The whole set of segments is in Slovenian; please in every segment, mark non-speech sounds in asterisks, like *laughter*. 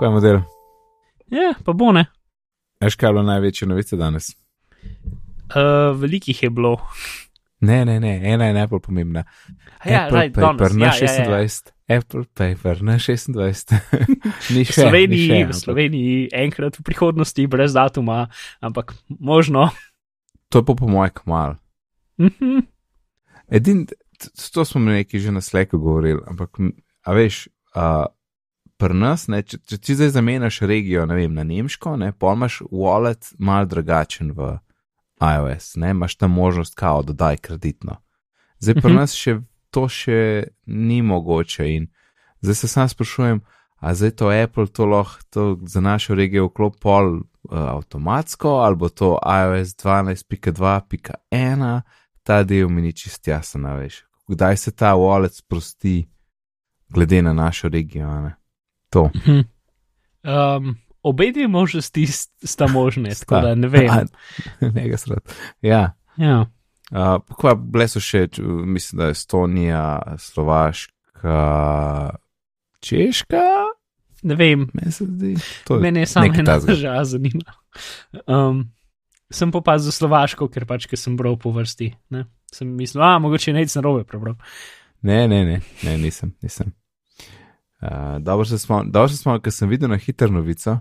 Kaj je model? Ja, pa bo ne. Veš, kaj je bilo največje novice danes? Uh, velikih je bilo. Ne, ne, ne, ena je najbolj pomembna. Ja, Apple right, Paper danes, na ja, ja, ja. 26. Apple Paper na 26. *laughs* ni V še. Sloveniji, ni še, v Sloveniji enkrat v prihodnosti, brez datuma, ampak možno. To je pa po mojem kmal. Mhm. Edin, t- to smo mi neki že na sleku govorili, ampak a veš, a, pri nas, ne, če, če ti zdaj zamenjaš regijo, ne vem, na nemško, ne, pol imaš wallet mal drugačen v iOS, ne, imaš tam možnost kao dodaj kreditno. Zdaj pri Mhm. nas še to še ni mogoče in zdaj se sam sprašujem, a zdaj to Apple to lahko to za našo regijo vklop pol uh, avtomatsko, ali bo to iOS 12.2.1, ta del mi ni čist jasen, a veš. Kdaj se ta wallet sprosti, glede na našo regijo, ne? To. Mhm. Um, obe dve možnosti st- sta možne, Sta. tako da ne vem. A, *laughs* ne ga srad. Ja. Ja. Uh, kva, bile so še, mislim, da Estonija, Slovaška, Češka, Ne vem, meni mene je samo ena država zanima. Um, sem pa opazil Slovaško, ker pač, ker sem bral po vrsti. Ne? Sem mislil, a mogoče nec na robe prebral. Ne, ne, ne, ne nisem, nisem. Uh, dobro se smo, ker sem videl na hitro novico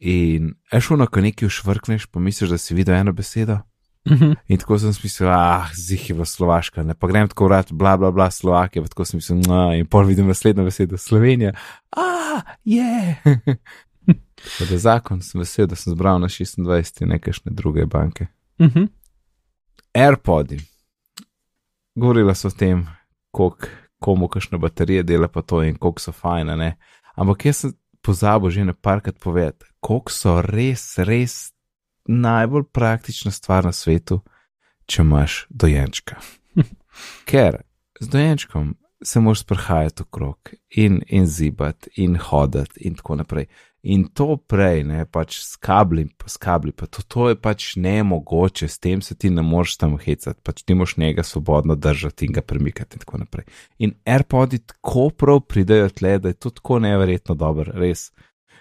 in ešuno, ko nekaj ušvrkneš, pomisliš, da si videl eno besedo. Mhm. In tako sem si mislil, ah, zih je v Slovaška, ne pa grem tako vrat, bla, bla, bla, Slovakija, tako sem mislil, no, in pol vidim naslednjo besedo, Slovenija. Ah, je! *laughs* Yeah. da zakon sem vesel, da sem zbral na 26 in nekašne druge banke. Mhm. AirPodi. Govorila so o tem, koliko komu kakšne baterije dela pa to in koliko so fajne, ne. Ampak jaz sem pozabil že na parkrat povedati, koliko so res, res najbolj praktična stvar na svetu, če imaš dojenčka. *laughs* Ker z dojenčkom se moraš sprehajati okrog in, in zibati in hoditi in tako naprej. In to prej, ne pač s kabli, pa s kabli, pa to, to je pač nemogoče, s tem se ti ne moreš tam hecati, pač ti moš njega svobodno držati in ga premikati in tako naprej. In AirPodi tako prav pridejo tle, da je to tako neverjetno dobro, res.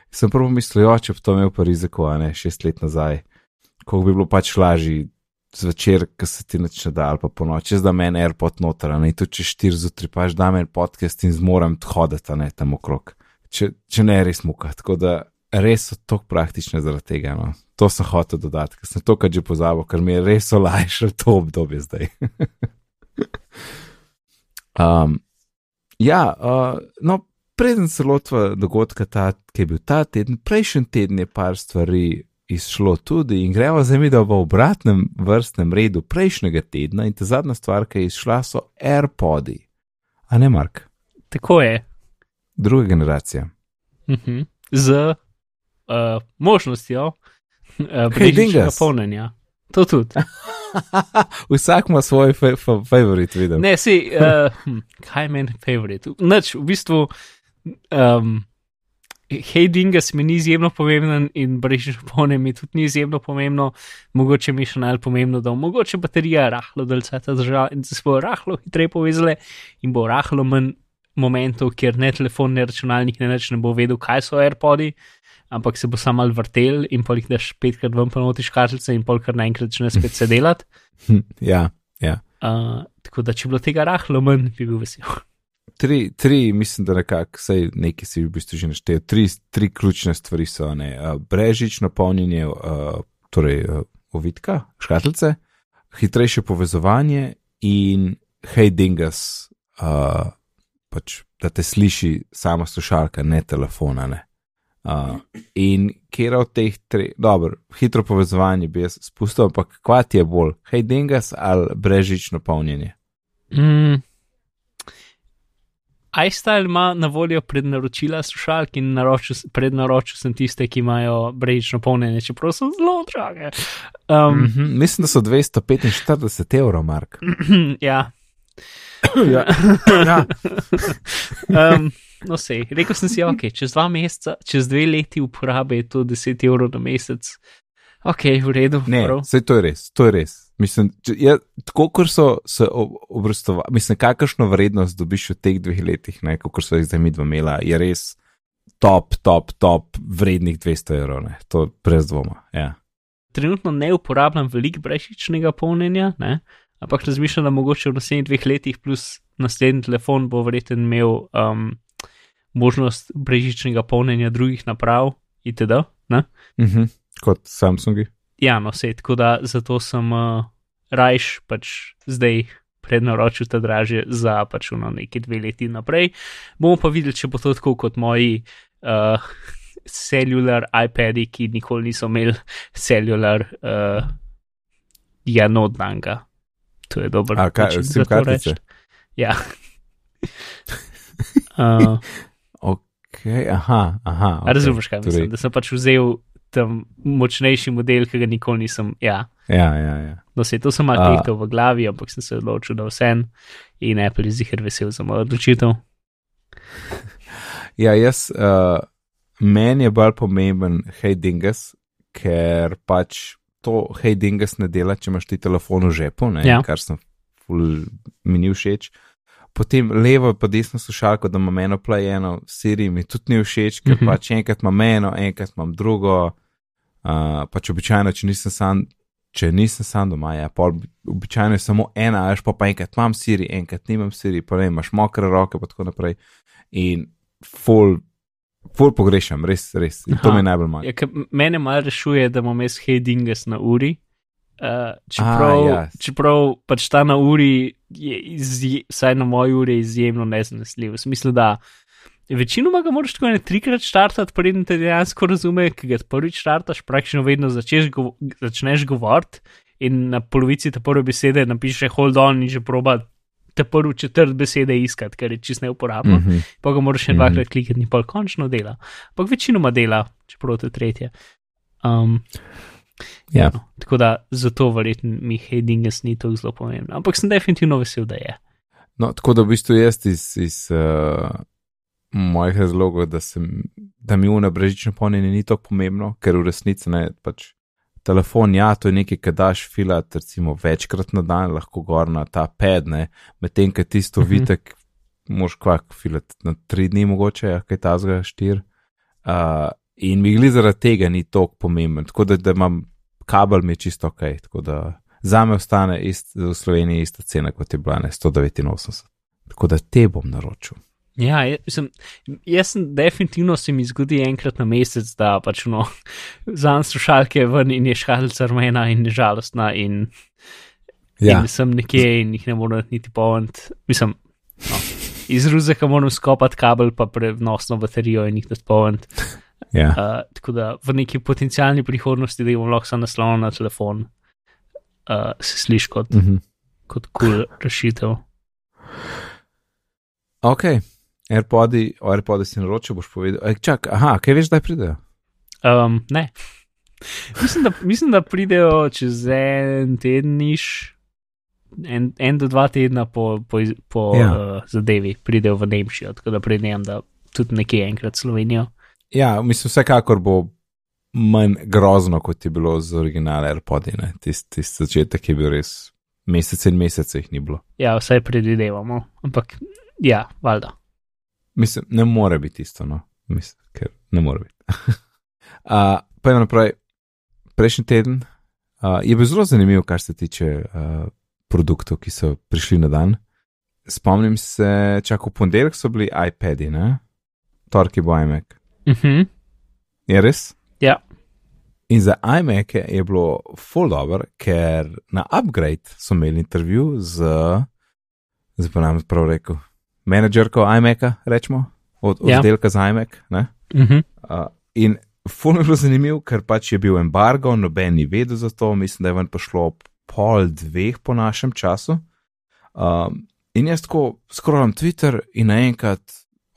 Sem prvo mislil, jo, če bi to imel pa riziko, a ne šest let nazaj, koliko bi bilo pač lažje zvečer, ko se ti nič ne da, ali pa po noči, da meni AirPod noter, a ne to če štiri zjutraj, pač da meni podcast in zmorem hoditi, ne tam okrog če, če ne res muka. Tako da res so tako praktične zaradi tega. No. To sem hotel dodati, ker sem to kad že pozabil, ker mi je res olajšalo to obdobje zdaj. *laughs* um, ja, uh, no, preden se lotva dogodka, ta, ki je bil ta teden, prejšnji teden je par stvari izšlo tudi in gremo zdaj mi, da v obratnem vrstnem redu prejšnjega tedna in ta zadnja stvar, ki je izšla, so AirPodi. A ne, Mark? Tako je. Druga generacija. Mhm. Z uh, možnostjo uh, dingas. brezžičnega polnjenja. To tudi. *laughs* Vsak ima svoj fa fa favorit, vidim. Ne, si, uh, hm, kaj meni favorit? Noč, v bistvu, um, hej, dingas mi ni izjemno pomemben in brezžično polnjenje mi tudi ni izjemno pomembno. Mogoče mi še najbolj pomembno, da mogoče baterija rahlo dalce ta država in se bo rahlo hitreje povezale in bo rahlo manj momentov, kjer ne telefon, ne računalnik, ne več ne bo vedel, kaj so AirPodi, ampak se bo samo mal vrtel in pol jih daš petkrat ven pa notiš kartice in pol kar naenkrat začne spet se delati. *laughs* Ja, ja. Uh, tako da, če bi bilo tega rahlo manj, bi bil vesel. Tri, tri, mislim, da nekako, sej nekaj si v bistvu že naštel. Tri, tri ključne stvari so, ne, brežično polnjenje, uh, torej uh, ovitka, škatlice, hitrejše povezovanje in hej dingas, uh, da te sliši sama slušalka, ne telefona. Ne. Uh, in kjer od teh treh, dobro, hitro povezovanje bi jaz spustil, ampak kvat je bolj, hej dingas ali brežično polnjenje. Mm. iStyle ima na voljo prednaročila slušalk in naročil, prednaročil sem tiste, ki imajo brežično polnjenje, čeprav so zelo drage. Um, Mm -hmm. Mislim, da so 245 evrov, Mark. *clears throat* ja. *coughs* ja. ja. *coughs* um, no, sej, rekel sem si, ok, čez dva meseca, čez dve leti uporabe je to 10 evrov na mesec. Ok, v redu. Ne, prav. vse to je res, to je res. Mislim, če, ja, tako kot so se obrestovali, mislim, kakršno vrednost dobiš v teh dveh letih, kot so jih zdaj mi dva imela, je res top, top, top vrednih 200 evrov, ne? to brez dvoma. Ja. Trenutno ne uporabljam veliko brežičnega polnjenja, ne? Ampak razmišljam, da mogoče v naslednjih dveh letih plus naslednji telefon bo verjetno imel um, možnost brežičnega polnjenja drugih naprav itd. Ne? Mhm. Kot Samsungi. Ja, no, sej, tako da zato sem uh, rajš pač zdaj prednaročil ta dražje za pač na neki dve leti naprej. Bomo pa videli, če bo to tako kot moji uh, *laughs* celular iPadi, ki nikoli niso imeli celular uh, janodnanga. To je dobro. A kaj, sim za to kartice? Ja. *laughs* uh, Okay, aha, aha. okay, Razumeš, kaj torej- mislim? Da sem pač vzel tam močnejši model, ki ga nikoli nisem. Ja, Ja, ja, ja. no, se to sem malo tehtal v glavi, ampak sem se odločil, da vsem in Apple je zihar vesel za mojo odločitev. Ja, jaz, uh, meni je bolj pomemben Hey Dingus, ker pač to Hey Dingus ne dela, če imaš ti telefon v žepu, ne, Ja. kar sem ful, mi ni všeč. Potem levo pa desno slušalko, da imam eno plajeno, Siri mi tudi ni všeč, ker Mhm. pač enkrat imam eno, enkrat imam drugo. Uh, pač običajno, če nisem sam, če nisem sam doma, ja, pol, običajno je samo ena, až pa, pa enkrat imam Siri, enkrat nimam Siri, pa ne imaš mokre roke, pa tako naprej. In full, full pogrešam, res, res. In to je najbolj manj. Ja, mene malo rešuje, da imam jaz Hedinges na uri. Uh, čeprav, ja. čeprav pač ta na uri, je izje, vsaj na moji uri, je izjemno nezanesljiv. V smislu, da večinoma ga moraš tako ne trikrat štartati, preden te dejansko razume, ki ga prvič štartaš, praktično vedno začneš, gov začneš govoriti in na polovici te prve besede napiše hold on in že proba te prvi četrt besede iskati, ker je čist neuporabno. Mm -hmm. pa ga moraš še Mhm. dvakrat klikati, in pa končno dela. Ampak večinoma dela, čeprav to je tretje. Um, Ja. no, tako da zato verjetno mi Hedinges ni tako zelo pomembno. Ampak sem definitivno vesel, da je. No, tako da v bistvu jaz iz, iz uh, mojih razlogov, da, sem, da mi uno brežično polnjenje ni tako pomembno, ker v resnici ne pač. Telefon, ja, to je nekaj, kar daš filat, recimo večkrat na dan, lahko gor na ta ped, ne, medtem, ker tisto Mhm. vitek, moš kvak filat na tri dni, mogoče, ja, kaj ta zga štir. Uh, in mi gli zaradi tega ni tako pomemben, tako da, da imam kabel, mi je čisto ok, tako da za me ostane ist, v Sloveniji ista cena kot je bila, ne 189. Tako da te bom naročil. Ja, jaz sem, jaz sem definitivno se mi zgodi enkrat na mesec, da pač no, vzamem slušalke ven in je škatlica rumena in žalostna in, Ja, in sem nekje in jih ne morem niti polniti. Mislim, no, iz ruzeka moram skopati kabel, pa prenosno baterijo in jih da polniti. ja. Uh, tako da v neki potencijalni prihodnosti, da jih bom lahko samo naslonil na telefon, uh, se sliši kot Mhm. kot kul cool rešitev. Ok, AirPodi, o AirPodi si naročil, boš povedal. Ej, čak, aha, kaj veš, da pridejo? Um, ne. Mislim da, mislim, da pridejo čez en tedniš, en, en do dva tedna po, po, po Ja. uh, zadevi, pridejo v Nemčijo, tako da prednjem, da tudi nekje enkrat Slovenijo. Ja, mislim, vsekakor bo manj grozno, kot je bilo z originale AirPodi. ne. Tisti tist začetek je bil res mesece in mesece jih ni bilo. Ja, vsaj predvidevamo, ampak ja, valjda. Mislim, ne more biti isto, no, mislim, ker ne more biti. *laughs* uh, pa eno naprej, prejšnji teden uh, je bil zelo zanimiv, kar se tiče uh, produktov, ki so prišli na dan. Spomnim se, čak v ponedeljek so bili iPadi, ne? Torki bo iMac. Uh -huh. Je res? Ja. In za iMac je bilo full dobro, ker na Upgrade so imeli intervju z, zdaj pa nam prav rekel, menedžerko iMaca, rečemo, od Ja. oddelka za iMac. Ne? Uh -huh. Uh, in full je bilo zanimivo, ker pač je bil embargo, noben ni vedel za to, mislim, da je ven prišlo ob pol dveh po našem času. Um, in jaz tako skrolam Twitter in naenkrat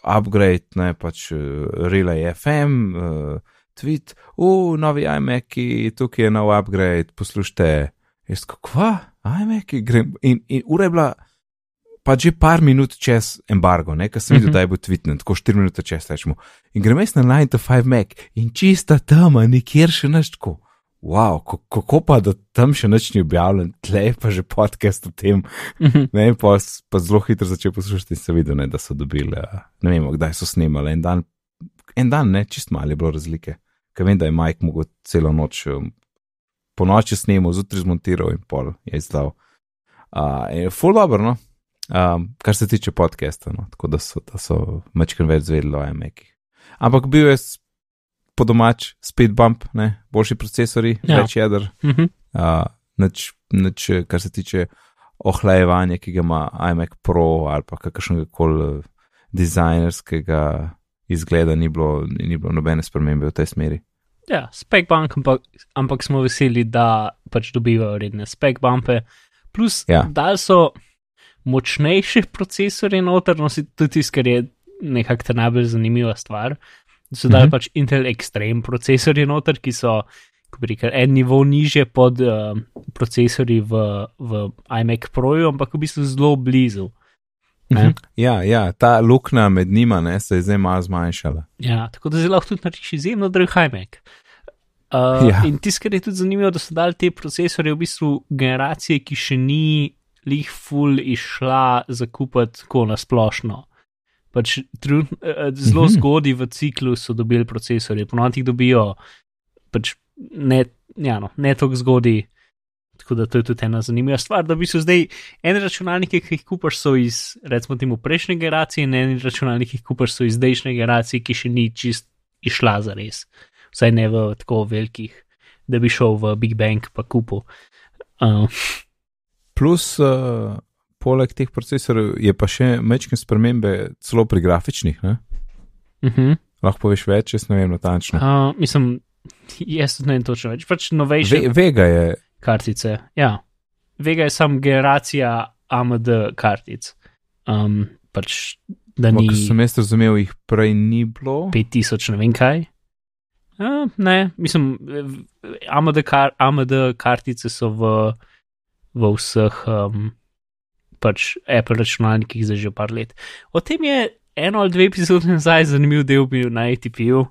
upgrade, ne pač uh, Relay FM, uh, tweet, u, novi iMac-i, tukaj je nov upgrade, poslušajte. Jaz tako, kva, iMac-i, grem. In, in ura je bila pa že par minut čez embargo, ne, ker sem videl, Mhm. da je bil tweetnet, tako 4 minute čez rečemo. In grem jaz na 9 to 5 Mac in čista tama, nikjer še nič tako. Wow, ko- kako pa, da tam še nič ni objavljen, tle pa že podcast o tem. Uh -huh. Ne, pa, pa zelo hitro začel poslušati in se videl, ne, da so dobili, eh, ne vem, kdaj so snemali en dan, en dan, ne, čist malo je bilo razlike. Ker vem, da je Mike mogel celo noč um, po noči snemal, zjutraj zmontiral in pol je izdal. Uh, full dobro, no? Um, kar se tiče podcasta, no? tako da so, da so mečkaj več zvedeli o iMacih. Ampak bil je po domač, speed bump, ne? boljši procesori, ja. več jedr. Mhm. Uh, nič, nič, kar se tiče ohlajevanja, ki ga ima iMac Pro ali pa kakršnega koli dizajnerskega izgleda, ni bilo, ni bilo nobene spremembe v tej smeri. Ja, spek bump, ampak, ampak smo veseli, da pač dobivajo redne spek bumpe. Plus, Ja. da so močnejši procesori noter, no si tudi tisto, kar je nekako ta najbolj zanimiva stvar. So dali Mhm. pač Intel Extreme procesori noter, ki so kako bi rekel, en nivo niže pod uh, procesori v, v iMac Proju, ampak v bistvu zelo blizu. Ne? Mhm. Ja, ja, ta luknja med njima ne, se je zdaj malo zmanjšala. Ja, tako da zelo lahko tudi narediš izjemno drag iMac. Uh, Ja. In tisto, kar je tudi zanimivo, da so dali te procesore v bistvu generacije, ki še ni lih full išla zakupati tako na splošno. Pač trenutno, eh, zelo Mhm. zgodaj v ciklu so dobili procesore, ponovadi jih dobijo pač ne, ja no, ne tako zgodaj. Tako da to je tudi ena zanimiva stvar, da v bistvu zdaj ene računalnike, ki jih kupaš, so iz recimo temu prejšnje generacije, in ene računalnike, ki jih kupaš, so iz zdajšnje generacije, ki še ni čist išla za res. Vsaj ne v tako velikih, da bi šel v Big Bang pa kupu. Uh, Plus, uh, poleg teh procesorjev je pa še mečke spremembe celo pri grafičnih. Ne? uh -huh. Lahko poveš več, jaz ne vem natančno. uh, mislim, *laughs* jaz ne vem točno več, pač novejše Ve, Vega je, kartice. Ja. Vega je sam generacija AMD kartic. Um, pač, da ni ampak sem jaz razumel, jih prej ni bilo. 5000, ne vem kaj. Uh, ne, mislim, AMD, kar, AMD kartice so v, v vseh um, pač Apple računalnikih za že par let. O tem je eno ali dve epizode nazaj zanimiv del bil na ATP-ju,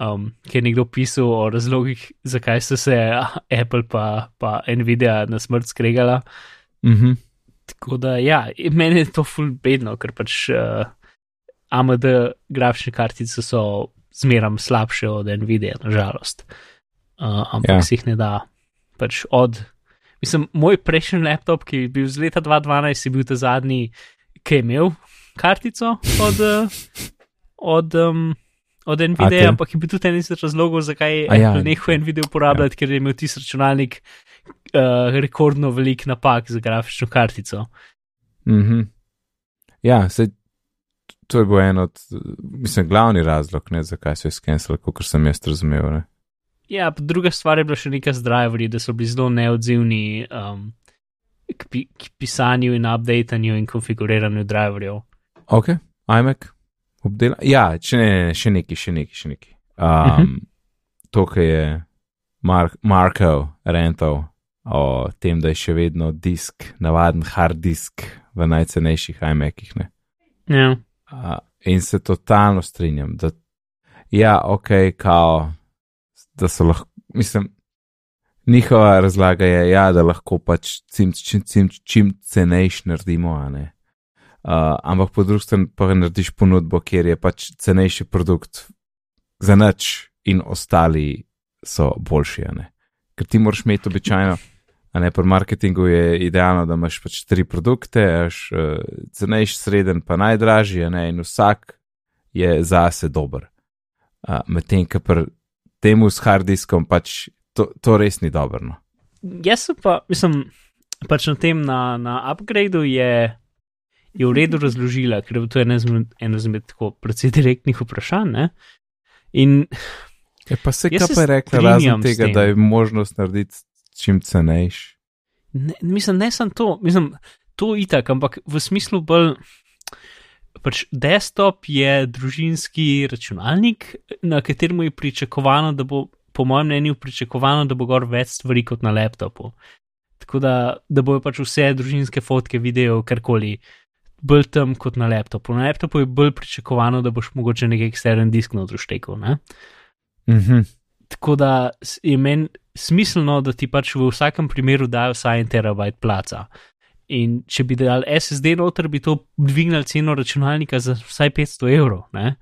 um, ki je nekdo pisal o razlogih, zakaj so se Apple pa, pa Nvidia na smrt skregala. Mhm. Tako da, ja, meni je to ful bedno, ker pač uh, AMD grafične kartice so zmeram slabše od Nvidia, nažalost. Uh, ampak Ja. ja. si jih ne da. Pač od, mislim, moj prejšnji laptop, ki je bil z leta 2012, je bil ta zadnji, ki je imel kartico od, uh, od, um, od Nvidia, okay. ampak je bil tudi en izmed razlogov, zakaj je ja. Nehal Nvidia uporabljati, ja. ker je imel tisti računalnik uh, rekordno velik napak za grafično kartico. Mhm. Ja, se, to je bil en od, mislim, glavni razlog, ne, zakaj so jih skenirali, kot sem jaz razumel. Ne. Ja, druga stvar je bila še neka z driverji, da so bili zelo neodzivni um, k, pi, k pisanju in updatanju in konfiguriranju driverjev. Ok, iMac, obdela. Ja, če ne, ne, ne, še neki, še neki, še neki. Um, Mhm. To, kar je Mark, Marko rental o tem, da je še vedno disk, navaden hard disk v najcenejših iMacih. Ja, Uh, in se totalno strinjam, da ja, ok, kao, da so lahko, mislim, njihova razlaga je, ja, da lahko pač čim, čim, čim, čim cenejš naredimo, a ne. Uh, ampak po drugi strani pa narediš ponudbo, kjer je pač cenejši produkt za nič in ostali so boljši, a ne. Ker ti moraš imeti običajno, a ne pri marketingu je idealno, da imaš pač tri produkte, až uh, cenejši, sreden, pa najdražji, ne, in vsak je zase dober. Uh, Medtem, ker pri temu s hard diskom pač to, to res ni dobro. No. jaz pa, mislim, pač na tem, na, na upgradeu je, je v redu razložila, ker to je eno izmed, eno izmed tako precej direktnih vprašanj. Ne? In Je pa se kaj pa rekla, razen tega, da je možnost narediti čim cenejši. Ne, mislim, ne samo to, mislim, to itak, ampak v smislu bolj. Pač desktop je družinski računalnik, na katerem je pričakovano, da bo, po mojem mnenju, pričakovano, da bo gor več stvari kot na laptopu. Tako da, da bojo pač vse družinske fotke, video, karkoli, bolj tam kot na laptopu. Na laptopu je bolj pričakovano, da boš mogoče nekaj ekstern disk noter štekel. Ne? Mhm. Tako da je meni smiselno, da ti pač v vsakem primeru dajo vsaj en terabajt placa. In če bi dal SSD noter, bi to dvignil ceno računalnika za vsaj 500 evrov. Ne?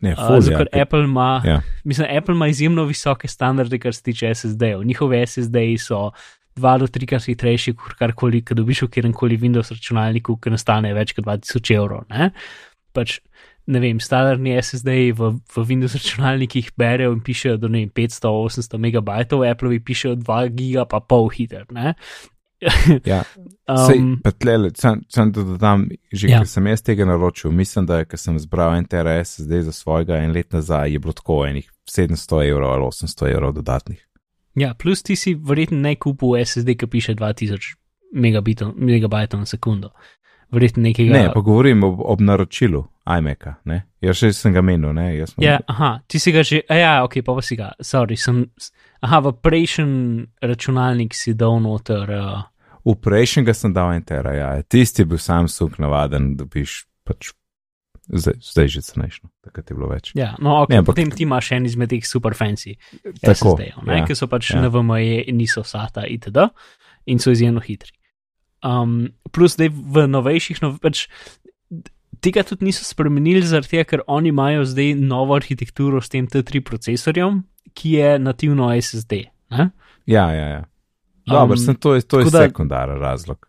Ne, ful, zato, ja, ker Apple ima, ja. mislim, Apple ima izjemno visoke standarde, kar se tiče SSD-jev. Njihovi SSD-ji so dva do trikrat hitrejši, kot karkoli, ki dobiš v kjerem koli Windows računalniku, ki nastane več kot 2000 evrov. Ne? Pač, ne vem, standardni SSD-ji v, v Windows računalnikih berejo in pišejo do 500-800 megabajtov, Apple-ovi pišejo 2 giga pa pol hiter. Ne? *laughs* Ja, Um, tlele, sem, sem to dodam, že Ja. ker sem jaz tega naročil, mislim, da ker sem zbral en TRS zdaj za svojega en let nazaj, je bilo tako enih 700 evrov ali 800 evrov dodatnih. Ja, plus ti si verjetno ne kupil SSD, ki piše 2000 megabitov, megabajtov na sekundo. Verjetno nekega. Ne, pa govorim ob, ob naročilu iMac-a, ne? Jaz še sem ga menil, ne? Ja, aha, ti si ga že, a ja, ok, pa pa si ga, sorry, sem, aha, v prejšnji računalnik si dal noter. Uh, V prejšnjega sem dal en tera, ja. Tisti je bil Samsung navaden, da biš pač zdaj, zdaj že cenejšno, takrat je bilo več. ja, no, ok, Ne, ne, ampak- potem ti imaš en izmed teh super fancy SSD-jev, ne, ja, ki so pač ja. NVMe, niso SATA itd. in so izjemno hitri. Um, plus, zdaj v novejših, nov, pač, tega tudi niso spremenili, zaradi tega, ker oni imajo zdaj novo arhitekturo s tem T3 procesorjem, ki je nativno SSD. Ne? Ja, ja, ja. Dobro, Um, um, to je, to je da- sekundaren razlog.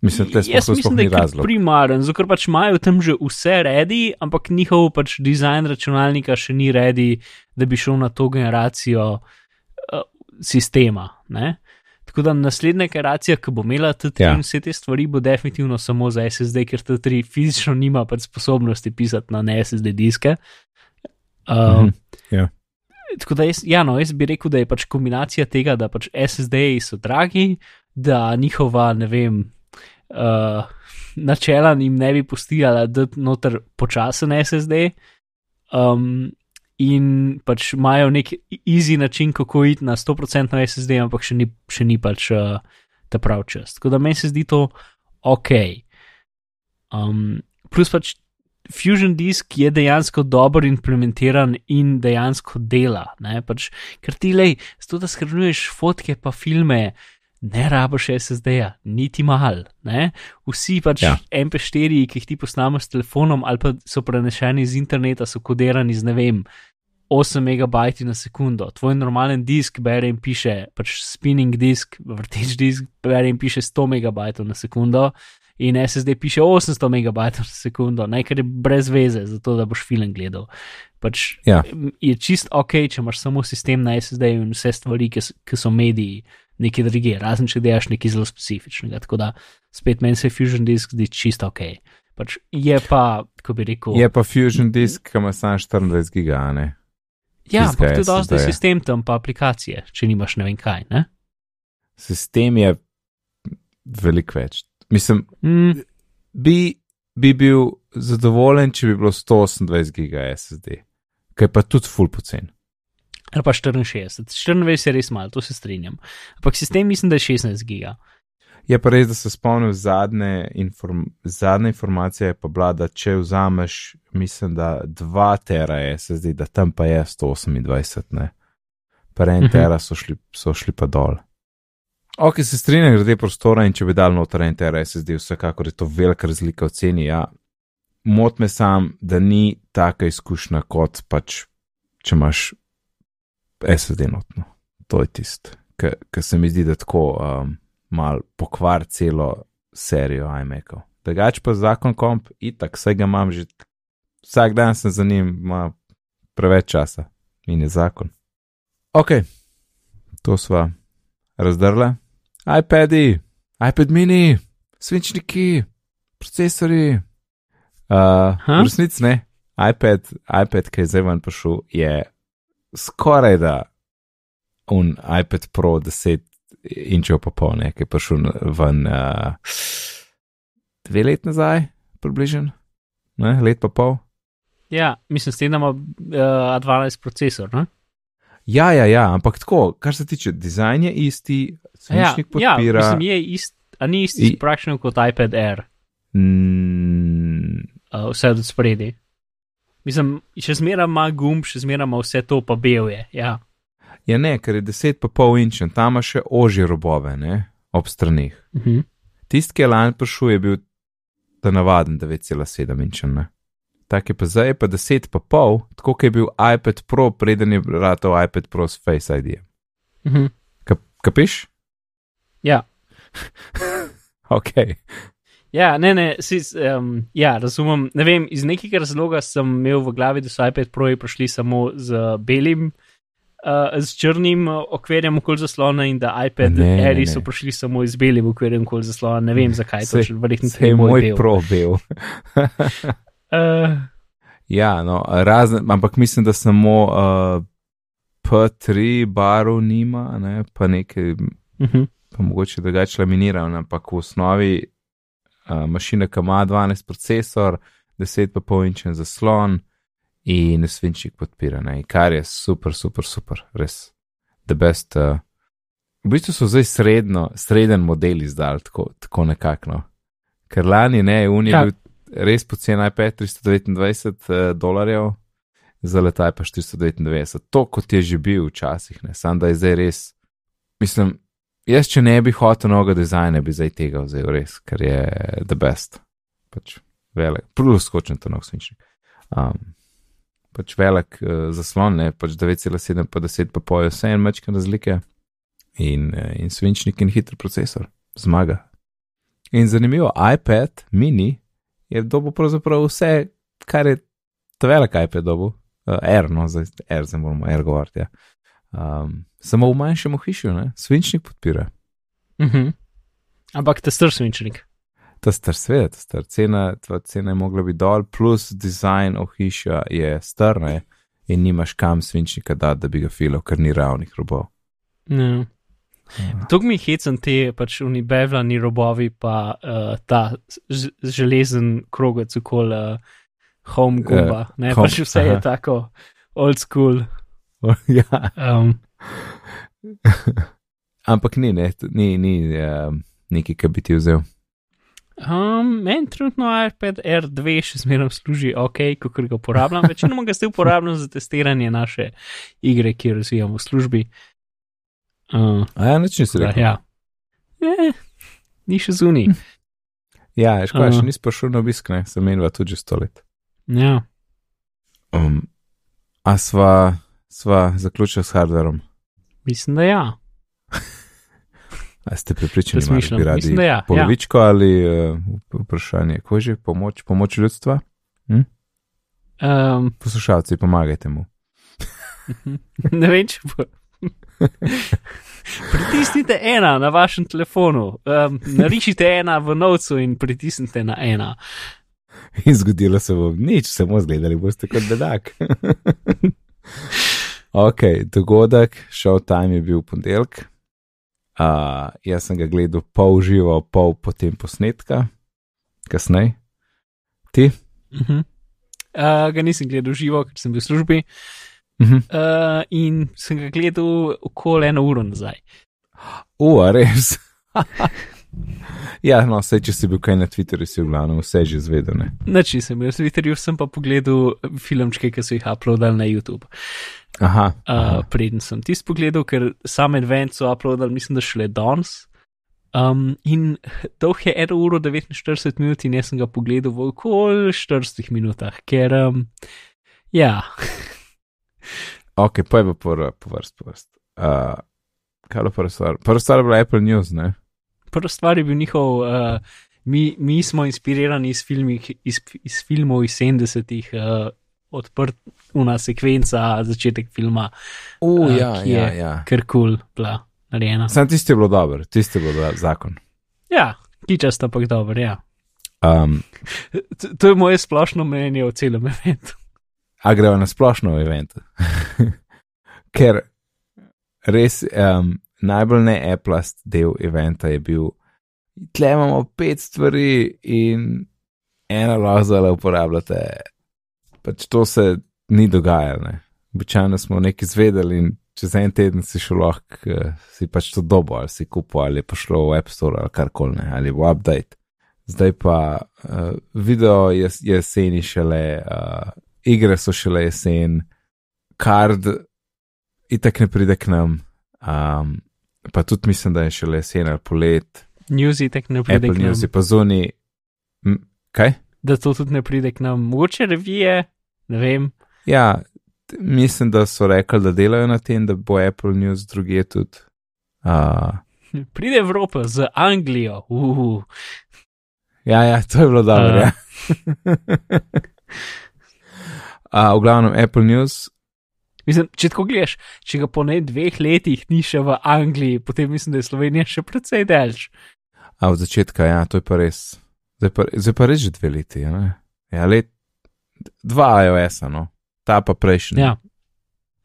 Mislim, da je Jaz sploh ni razlog. primaren, zato ker pač imajo tam že vse redi, ampak njihov pač dizajn računalnika še ni redi, da bi šel na to generacijo uh, sistema. Ne? Tako da naslednja generacija, ki bo imela T3 Ja. in vse te stvari, bo definitivno samo za SSD, ker T3 fizično nima pač sposobnosti pisati na ne SSD diske. Uh, Mhm, ja. Tako da jaz, ja, no, jaz bi rekel, da je pač kombinacija tega, da pač SSD-ji so dragi, da njihova, ne vem, uh, načela jim ne bi pustila, da noter počasen SSD. Um, in pač imajo nek easy način, kako iti na 100% SSD, ampak še ni, še ni pač uh, ta prav čas. Tako da meni se zdi to ok. Um, plus pač Fusion Disk je dejansko dobro implementiran in dejansko dela. Ne? Pač, ker ti lej, zato da shranjuješ fotke pa filme, ne rabiš SSD-ja, niti mal. Ne? Vsi pač ja. Ja. MP4, ki jih ti posnameš s telefonom ali pa so prenešeni iz interneta, so kodirani z ne vem. 8 megabajti na sekundo, tvoj normalen disk bere in piše, pač spinning disk, vrteč disk bere in piše 100 megabajtov na sekundo, in SSD piše 800 megabajtov na sekundo, nekaj je brez veze, zato da boš film gledal. Pač Ja. je čist ok, če imaš samo sistem na SSD in vse stvari, ki, ki so mediji, neki druge, razen če delaš nekaj zelo specifičnega. Tako da spet meni se Fusion Disk zdi čist ok. Pač je pa, kako bi rekel, Je pa Fusion Disk, ki ima samo 24 giga, a ne? ja, ampak to je dosti SSD-ja. sistem tam, pa aplikacije, če nimaš ne vem kaj. Ne? Sistem je veliko več. Mislim, Mm, bi, bi bil zadovoljen, če bi bilo 128 giga SSD, ki je pa tudi full pocen. ali pa 64, 24 je res malo, to se strinjam. Ampak sistem mislim, da je 16 giga. Je pa res, da se spomnim zadnje, inform, zadnja informacija je pa bila, da če vzameš, mislim, da 2 tera SSD, da tam pa je 128, ne. Pa en Mhm. tera so šli, so šli pa dol. Ok, se strinjam glede prostora in če bi dal noter en tera SSD, vsekakor je to velika razlika v ceni, ja. Mot me sam, da ni taka izkušnja kot pač, če imaš SSD notno. To je tisto, kar se mi zdi, da tako um, mal pokvar celo serijo iMac-ov. Drugač pa zakon komp, itak, vse ga imam že, vsak dan sem za njim, ima preveč časa in je zakon. Ok, to sva razdrla. iPadi, iPad mini, svinčniki, procesori. Uh, v resnici ne, iPad, iPad, ki je zdaj ven prišel, je skoraj da un iPad Pro 10 inčev pa pol, ne, ki je prišel ven uh, dve let nazaj, približno, ne, let pa pol. Ja, mislim, s tem da ima uh, A12 procesor. Ne? Ja, ja, ja, ampak tako, kar se tiče dizajna, je isti, Ja, svinčnik ja, podpira. mislim, je ist, a ni isti I- sprakšen kot iPad Air, mm, uh, vse od spredi. Mislim, še zmeraj ima gumb, še zmeraj ima vse to, pa bel je. Ja. ja, ne, ker je 10 pa pol inčen, tam ima še ožje robove, ne, ob stranih. Uh -huh. Tisti, ki je lani prišel, je bil ta navaden 9,7 inčen, ne. Tak je pa zdaj, pa 10 pa pol, tako kot je bil iPad Pro, preden je ratal iPad Pro s Face ID. Mhm. Kap, kapiš? Ja. *laughs* Ok. Ja, ne, ne, si, um, ja, razumem. Ne vem, iz nekega razloga sem imel v glavi, da so iPad Proji prišli samo z belim, uh, z črnim uh, okvirjem okoli zaslona in da iPad Ne, Airi so prišli samo z belim okvirjem okoli zaslona. Ne vem, zakaj to še verjetno Se je ni moj bel. Pro bil. *laughs* Uh, ja, no, razen, ampak mislim, da samo uh, P3 barov nima, ne, pa nekaj, uh -huh. pa mogoče drugače laminirano, ampak v osnovi uh, mašina, ki ima 12 procesor, 10 pa pol inčen zaslon in svinčnik podpira, ne, kar je super, super, super, res. The best. Uh, v bistvu so zdaj srednjo, sreden model izdal, tako, tako nekako. No. Ker lani ne, Uni je bil res pocen iPad 329 uh, dolarjev, za letaj pa 499. To kot je že bil včasih, ne, sam da je zdaj res. Mislim, jaz če ne bi hotel novega dizajna, bi zdaj tega vzel res, ker je the best. Pač velik, prvo skočen to nov svinčnik. Um, pač velik uh, zaslon, ne, pač 9,7 pa 10 pa poje vse en mečken razlike in, uh, in svinčnik in hiter procesor. Zmaga. In zanimivo, iPad mini je dobo pravzaprav vse, kar je ta velik iPad dobo, uh, R, no, zdaj R, zdaj moramo R govoriti. Ja. Um, samo v manjšem ohišju, ne, svinčnik podpira. Uh -huh. Ampak te strš svinčnik. Ta star svet, star cena, tvoja cena je mogla biti dol, plus dizajn ohišja je strne in nimaš kam svinčnika dati, da bi ga filal, ker ni ravnih robov. No. To mi hecam te pač unibevljani robovi, pa uh, ta železen krogec okoli uh, home gumba. Eh, ne, home, pač vse je aha. tako old school. *laughs* ja, Um, ampak ni, ne, ni, ni um, nekaj, kar bi ti vzel. um, Meni trenutno iPad R2 še zmeraj služi ok, ko ga uporabljam. Večinoma ga zdaj uporabljam za testiranje naše igre, ki jo razvijamo v službi. Uh, A ja, nič nisi da, rekel. ja. Eh, ni še zunaj. Ja, ja škoda, Aha. še nisi prišel na obisk, ne, sem menila tudi sto let. Ja. Um, a sva, sva zaključila s hardverom? Mislim, da ja. *laughs* A ste pripričani, da bi radi Mislim, da ja, ja. polovičko ali uh, vprašanje, ko že pomoč, pomoč ljudstva? Um, Poslušalci, pomagajte mu. *laughs* ne vem, če bo. *laughs* pritisnite ena na vašem telefonu, um, narišite ena v novcu in pritisnite na ena. *laughs* In zgodilo se bo nič, samo zgledali boste kot bedak. *laughs* ok, dogodek, showtime je bil ponedeljek. Uh, jaz sem ga gledal pol živo, pol potem posnetka, kasneje. Ti? Uh -huh. uh, ga nisem gledal živo, ker sem bil v službi Uh -huh. uh, in sem ga gledal okoli eno uro nazaj. Ua, res. *laughs* ja, no, vse, če si bil kaj na Twitterju, si v glavnem vse že zvedel. Ne? Noč nisem bil v Twitterju, sem pa pogledal filmčke, ki so jih uploadali na YouTube. Aha, aha. Uh, preden sem tisti pogledal, ker sam event so uploadali, mislim, da šele danes. Um, in dolg je 1 uro 49 minut, in jaz sem ga pogledal v okoli 40 minutah, ker um, ja, *laughs* ok, pa je pa po, po vrst, po vrst. Uh, kaj je bilo prva stvar? Prva stvar je bila Apple News, ne? prva stvar je bil njihov. Uh, mi, mi smo inspirirani iz, filmih, iz, iz filmov iz 70-ih, uh, odprta sekvenca, začetek filma, Uh, A, ja, ki ja, je- ja. ker kul, cool, bila narejena. Sam tisti je bilo dobro, tisti je bilo da, zakon. Ja, kičasta pa dobro, ja. Um, T- To je moje splošno mnenje o celem eventu. A gremo na splošno event. *laughs* Ker res um, najbolj neaplast del eventa je bil, tle imamo pet stvari in ena lahko zdaj uporabljate. Pač to se ni dogajalo. Običajno smo nekaj izvedeli in čez en teden si šel lahko, eh, si pač to dobo ali si kupil ali je prišlo v App Store ali karkoli ne, ali v update. Zdaj pa uh, video je jeseni šele, uh, igre so šele jesen, kard itak ne pride k nam, um, pa tudi mislim, da je šele jesen ali polet, Newsy tek ne pride Apple k nam. News pa zunaj. M, Kaj? da to tudi ne pride k nam. Mogoče revije, ne vem. Ja, mislim, da so rekli, da delajo na tem, da bo Apple News druge tudi. Uh, *laughs* Pride Evropa z Anglijo. Uh, ja, ja, to je bilo dobro. A. Ja. *laughs* uh, v glavnem Apple News. mislim, če tako gledaš, če ga po ne dveh letih ni še v Angliji, potem mislim, da je Slovenija še precej daljš. A od začetka, ja, to je pa res. Zdaj pa, zdaj pa res že dve leti. Ja, ne? ja let, dva iOS-a, no, ta pa prejšnji. Ja.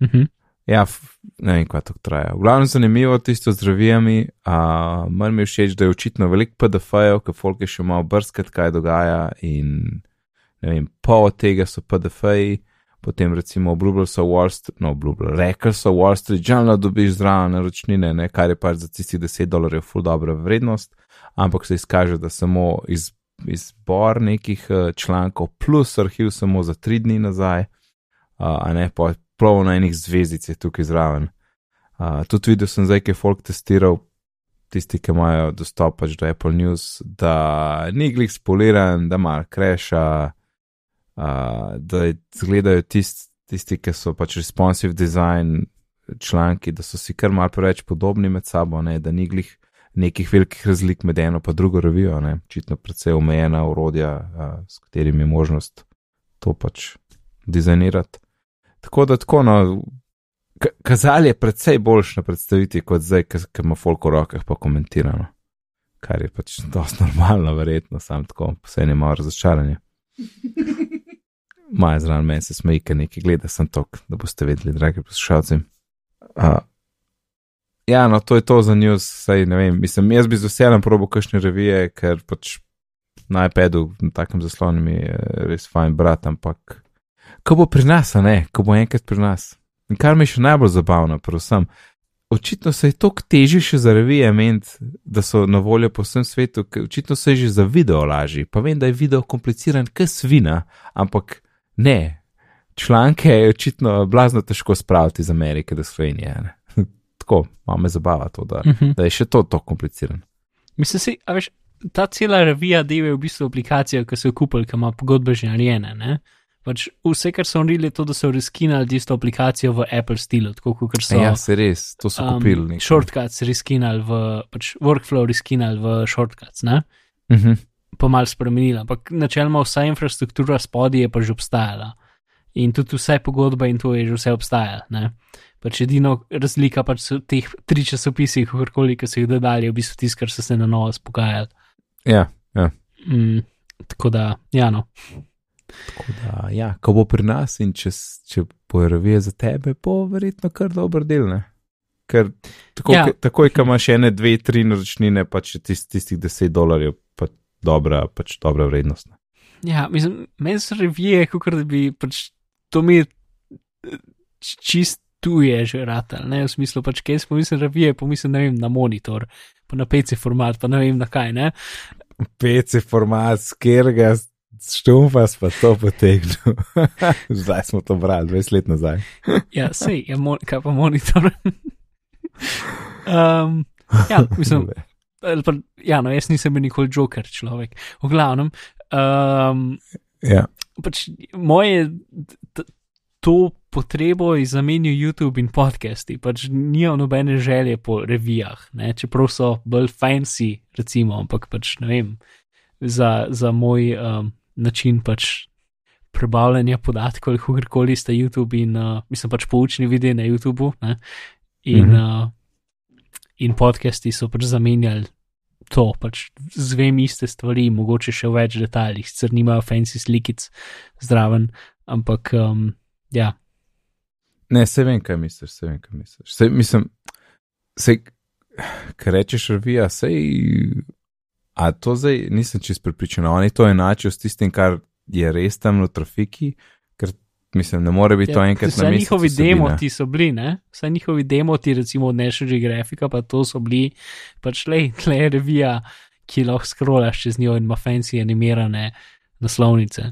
Mhm. Ja, f- ne vem, kaj to traja. V glavnem zanimivo tisto z revijami. Uh, Meni mi je všeč, da je očitno veliko PDF-jev, ker folk je še malo brskati, kaj dogaja. In ne vem, pol od tega so PDF-ji, potem recimo obljubljali so Wall Street, no obljubljali, rekli so Wall Street Journal, dobiš zraven naročnine, ne, kar je pač za tistih 10 dolarjev ful dobra vrednost, ampak se izkaže, da samo iz, izbor nekih uh, člankov plus arhiv samo za 3 dni nazaj, uh, a ne pa plovo na enih zvezdic je tukaj zraven. Uh, tudi videl sem zdaj, ki je folk testiral, tisti, ki imajo dostop pač do Apple News, da ni glih spoliran, da malo kreša, uh, da izgledajo tist, tisti, ki so pač responsive design članki, da so si kar mal preveč podobni med sabo, ne, da ni glih nekih velikih razlik med eno pa drugo revijo, ne, očitno predvsej omejena urodja, uh, s katerimi je možnost to pač dizajnirati. Tako da tako, no, ka- kazal je predvsej boljš na predstaviti kot zdaj, ker ima folk v rokah pa komentirano. Kar je pač dosti *laughs* normalno, verjetno, sam tako, vse ne malo razočaranje. Maja zraven meni se smeji, ker nekaj gleda, sem tok, da boste vedeli, dragi poslušalci. Uh, ja, no, to je to za news, saj ne vem, mislim, jaz bi z veseljem probo kakšne revije, ker pač na iPadu, na takem zaslonu mi je res fajn brat, ampak ko bo pri nas, a ne, ko bo enkrat pri nas. In kar mi je še najbolj zabavno, predvsem, očitno se je toliko težje še za revije ment, da so na voljo po vsem svetu, ker očitno se je že za video lažji. Pa vem, da je video kompliciran, kot svina, ampak ne. Članke je očitno blazno težko spraviti iz Amerike do Slovenije. ne. *laughs* Tako, malo me zabava to, da, Mhm. da je še to tako komplicirano. Mislim si, a veš, ta cela revija deve je v bistvu aplikacija, ki so jo kupili, ki ima pogodbe že narejene. Ne? Pač vse, kar so naredili, je to, da so reskinali tisto aplikacijo v Apple stilu, tako kot so Ja, se res, to so um, kupili. nekaj. shortcuts reskinali v, pač workflow reskinali v shortcuts, ne? Mhm. Pa mal spremenili, ampak načeloma vsa infrastruktura spodaj je pa že obstajala. In tudi vse pogodbe in to je že vse obstajalo. ne. Pač edino razlika pač so teh tri časopisi, kakorkoli, ki so jih dodali, je v bistvu tisto, kar so se na novo spogajali. Ja, ja. Mm, tako da, ja, no. Tako da, ja, ko bo pri nas in če, če bo revija za tebe, bo verjetno kar dober del. Ne? Ker tako, ja. takoj, ko imaš ene, dve, tri naročnine, pa če tist, tistih 10 dolarjev, pa dobra, pač dobra vrednost. Ja, mislim, meni so revije, kot da bi pač to mi čist tuje že ratal, ne v smislu pač, kaj smo mislili revije, pomislim, ne vem, na monitor, pa na PC format, pa ne vem na kaj, ne. PC format, skirga, štumfas pa to potegnil. *laughs* Zdaj smo to brali, 20 let nazaj. *laughs* Ja, sej, ja, mo kaj pa monitor. *laughs* um, ja, mislim, pa, ja, no, jaz nisem bil nikoli joker človek. V glavnem, um, Ja, pač moje to potrebo je zamenil YouTube in podcasti, pač nijo nobene želje po revijah, ne? čeprav so bolj fancy, recimo, ampak pač ne vem, za, za moj um, način pač prebavljanja podatkov ali kakorkoli sta YouTube in, uh, mislim pač poučni videi na YouTubu ne? in, mm. -hmm. uh, in podcasti so pač zamenjali to, pač zvem iste stvari, mogoče še v več detajlih, sicer nimajo fancy slikic zraven, ampak um, ja, ne, se vem, kaj misliš, se vem, kaj misliš. Se, mislim, se, kaj rečeš, revija, sej. A to zdaj nisem čest pripričan, oni to enačijo s tistim, kar je res tam v trafiki, mislim, ne more biti to enkrat na mesec. njihovi demoti so bili, ne? Vse njihovi demoti, recimo od National Geographica, pa to so bili, pač le, je revija, ki lahko scrollaš čez njo in ima fancy animirane naslovnice.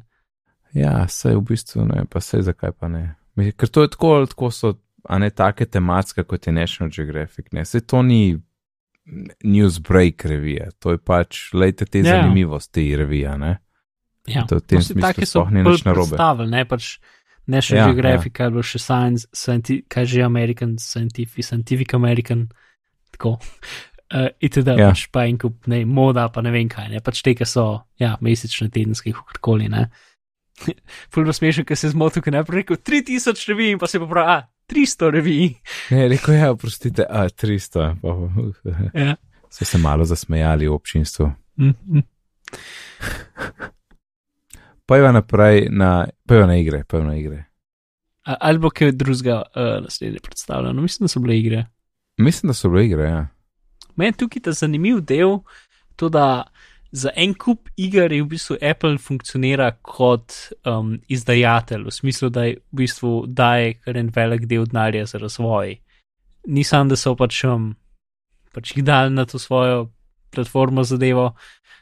Ja, sej v bistvu ne, pa sej zakaj pa ne. Ker to je tako, tako so, a ne take tematske kot je National Geographic, ne, sej to ni newsbreak revija, to je pač, lejte te Ja. yeah. zanimivosti revija, ne. Ja, To taki so sploh ni bolj nič narobe. predstavili, ne pač National Ja, ja, Geographic ali ja. še Science, scienti, kaj že American Scientific, Scientific American, tako. Uh, itd. Ja. Ja. Pač pa en kup, ne, moda, pa ne vem kaj, ne, pač te, ki so, ja, mesečne, tedenske, kakorkoli, ne. *laughs* Fulno smešno, ker se zmotil, ker najprej rekel 3000 revij in pa se pa pravi, a, 300 revij. *laughs* Ne, rekel je, oprostite, a 300. Pa, Ja. *laughs* so se malo zasmejali v občinstvu. Mhm. Pojva naprej na, pojva na igre, pojva na igre. A- Ali bo kaj drugega uh, naslednje predstavljeno, mislim, da so bile igre. Mislim, da so bile igre, ja. Meni tukaj ta zanimiv del, to da za en kup iger je v bistvu Apple funkcionira kot um, izdajatelj, v smislu, da je v bistvu daje kar en velik del denarja za razvoj. Nisem, da so pač, um, pač jih dali na to svojo platformo zadevo.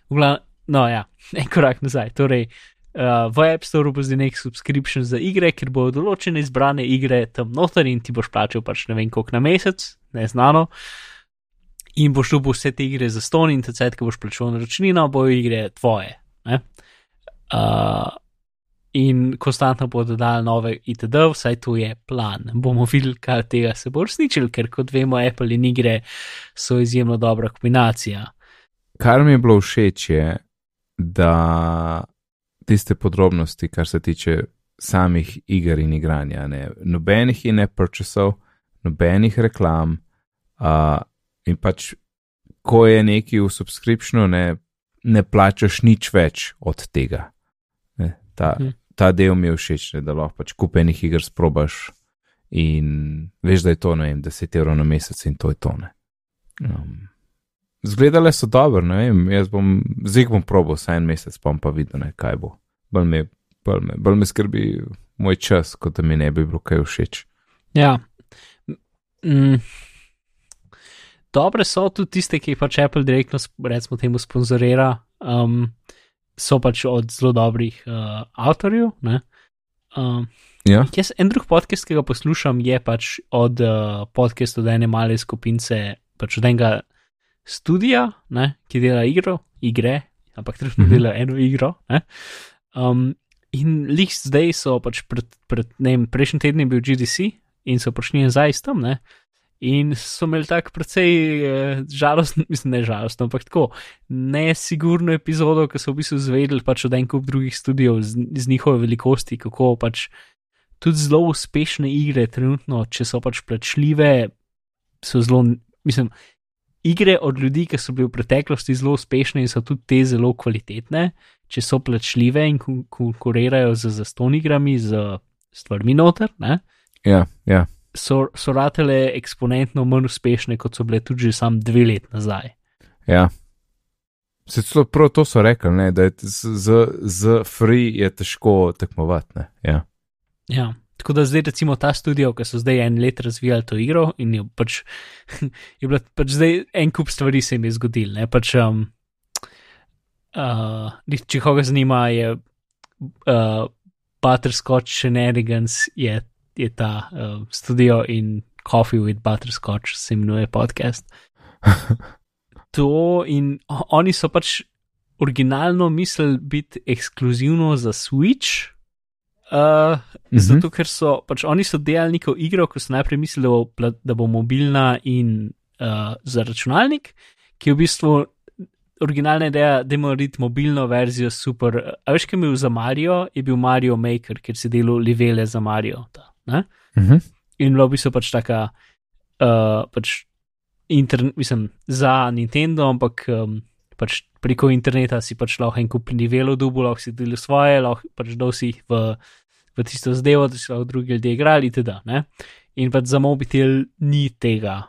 V glavnem, no ja, *laughs* en korak nazaj. Torej, uh, v App Store bo zdaj nek subscription za igre, ker bodo določene izbrane igre tam noter in ti boš plačal pač ne vem koliko na mesec, neznano. In boš dobil vse te igre za ston in tecet, ki boš plačal naročnino, bojo igre tvoje. ne. Uh, in konstantno bodo dali nove itd., vsaj to je plan. Bomo videli, kaj tega se bo uresničil, ker kot vemo, Apple in igre so izjemno dobra kombinacija. Kar mi je bilo všeč je, da tiste podrobnosti, kar se tiče samih iger in igranja, ne, nobenih in ne purchasov, nobenih reklam, uh, in pač, ko je neki v subscriptionu, ne, ne plačaš nič več od tega. Ne, ta, Mhm. ta del mi je všeč, ne, da lahko pač kupenih iger sprobaš in veš, da je to, ne vem, 10 evrov na mesec in to je to. Ne. Um, Zgledale so dobro, ne vem, jaz bom, zdaj bom probal vsaj en mesec, pa bom pa videl, ne, kaj bo. Bolj me, bolj, me, bolj me skrbi moj čas, kot da mi ne bi bilo kaj všeč. Ja. Mm. Dobre so tudi tiste, ki jih pač Apple direktno, recimo, temu sponzorira, um, so pač od zelo dobrih uh, avtorjev. ne. Um, Ja, jaz en drug podcast, ki ga poslušam, je pač od uh, podcasta od ene male skupince, pač od enega studija, ne, ki dela igro, igre, ampak trenutno Mhm. dela eno igro. Ne. Um, in lih zdaj so pač pred, pred ne vem, prejšnji teden je bil GDC in so prišli nazaj s tam, ne. In so imeli tako precej eh, žalostno, *laughs* mislim, ne žalostno, ampak tako nesigurno epizodo, ki so v bistvu zvedeli pač od en kup drugih studijev z, z njihove velikosti, kako pač tudi zelo uspešne igre trenutno, če so pač plačljive, so zelo, mislim, igre od ljudi, ki so bili v preteklosti zelo uspešne in so tudi te zelo kvalitetne, če so plačljive in kon- konkurirajo z zaston igrami, z stvarmi noter, ne, ja, ja. so, so ratele eksponentno manj uspešne, kot so bile tudi že sam dve let nazaj. ja. Se celo prav to so rekli, ne, da je z, z, z free je težko tekmovati. Ne, ja. Ja. Tako da zdaj, recimo, ta studio, ki so zdaj en let razvijali to igro, in je pač, *laughs* je bila pač zdaj en kup stvari se jim je zgodil. Ne? Pač, um, uh, če koga zanima, je uh, Butterscotch Shenanigans, je, je ta uh, studio in Coffee with Butterscotch se imenuje podcast. *laughs* To in oni so pač originalno mislili biti ekskluzivno za Switch. Uh, Mhm. Zato, ker so pač oni so delali neko igro, ko so najprej mislili, da bo mobilna in uh, za računalnik, ki je v bistvu originalna ideja, da ima narediti mobilno verzijo super. A veš, kaj je bil za Mario, je bil Mario Maker, ker si delal livele za Mario. Ta, ne? Mhm. in bilo v bistvu pač taka, uh, pač intern, mislim, za Nintendo, ampak um, pač preko interneta si pač lahko en kup nivelov dubu, lahko si delil svoje, lahko pač dal si jih v, v tisto zadevo, da si lahko drugi ljudje igrali, itd. Ne? In pač za mobitel ni tega.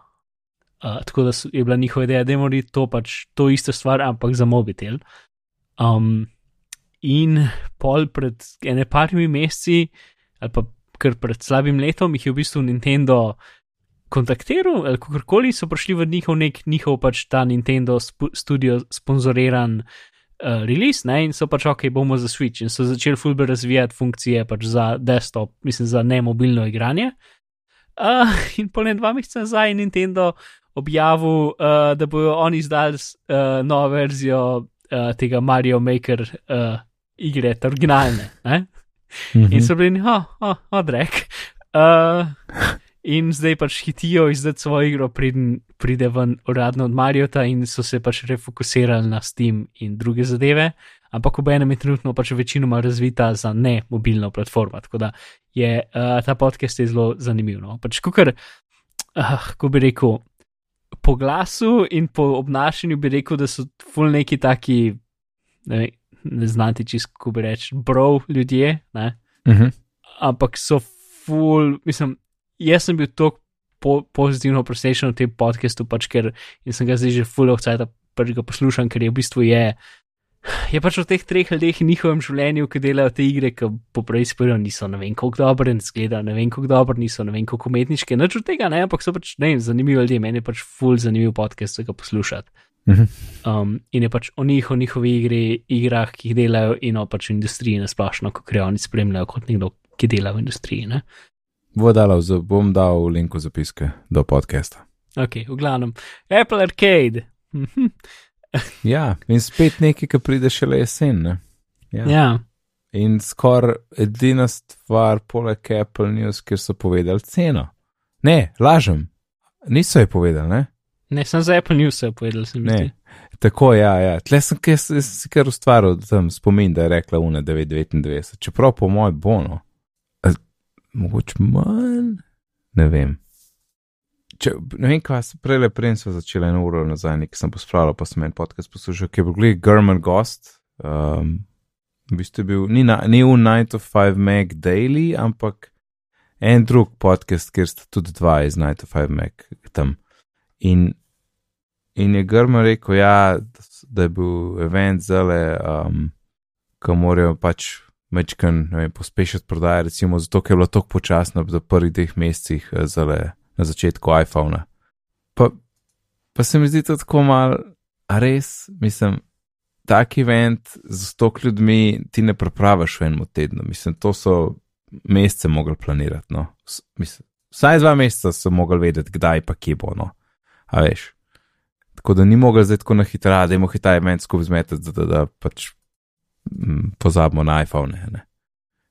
Uh, tako da so, je bila njihova ideja, da je morali to pač to isto stvar, ampak za mobitel. Um, in pol pred ene parimi meseci, ali pa kar pred slabim letom, jih je v bistvu Nintendo kontaktiral, ali kakorkoli so prišli v njihov nek njihov pač ta Nintendo sp studio sponzoriran uh, release, ne, in so pač ok, bomo za Switch in so začeli fulber razvijati funkcije pač za desktop, mislim, za nemobilno igranje. Uh, *laughs* in pol ne dva meseca nazaj je Nintendo objavil, uh, da bodo oni izdali uh, novo verzijo uh, tega Mario Maker uh, igre, te originalne. Ne? Mhm. In so bili, oh, oh, odrek. Uh, in zdaj pač hitijo izdati svojo igro, preden pride ven uradno od Mariota, in so se pač refokusirali na Steam in druge zadeve. Ampak ob enem je trenutno pač večinoma razvita za ne mobilno platformo. Tako da je uh, ta podcast je zelo zanimiv. No? Pač, kukar, uh, ko bi rekel, po glasu in po obnašanju bi rekel, da so ful neki taki, ne, vem, ne znati čisto, ko bi reči, bro ljudje. Ne? Mhm. ampak so full, mislim, jaz sem bil tako po, pozitivno presenečen v tem podkastu, pač ker sem ga zdaj že full of cajt, pač ga poslušam, ker je v bistvu je. Je pač v teh treh ljudeh in njihovem življenju, ki delajo te igre, ki poprej sporijo, niso ne vem koliko dobre, in zgleda ne vem koliko dobre, niso ne vem koliko umetniške, nič od tega ne, ampak so pač ne vem, zanimivi ljudje, meni je pač full zanimiv podcast, za ga poslušati. Mhm. Um, in je pač o njih, o njihovi igri, igrah, ki jih delajo, in o pač industriji na splošno, kako jo oni spremljajo kot nekdo, ki dela v industriji. Ne? Bo dala, v- bom dal v linku zapiske do podcasta. Ok, v glavnem, Apple Arcade. *laughs* Ja, in spet nekaj, ki pride šele jesen. Ne? Ja. ja, In skoraj edina stvar, poleg Apple News, kjer so povedali ceno. Ne, lažem, niso je povedali, ne? ne, sem za Apple News povedal, se mi zdi. ne. Tako, ja, ja. Tle sem, sem si kar ustvaril tam spomin, da je rekla UNA 999, čeprav po moj bono. Mogoče manj, ne vem. Če, ne vem, kaj sem prej, prej sem začela eno uro nazaj, nekaj sem pospravljal, pa sem en podcast poslušal, ki je bil gledal German Ghost. Um, v bistvu je bil, ni, na, ni v 9 to 5 Mac Daily, ampak en drug podcast, kjer sta tudi dva iz 9 to 5 Mac tam. In, in je German rekel, ja, da je bil event zale, um, ko morajo pač mečken, pospešiti prodaje, recimo zato, ker je bilo tako počasno v prvih dveh mesecih eh, zale na začetku iPhona. Pa, pa se mi zdi to tako mal, a res, mislim, tak event z stok ljudmi ti ne prepraviš v enem tednu, mislim, to so mesece mogli planirati, no. Mislim, vsaj dva meseca so mogli vedeti, kdaj pa kje bo, no. A veš. Tako da ni mogel zdaj tako na hitro, da mohel ta event skupaj zmetati, da, da, da pač pozabimo na iPhone. Ne.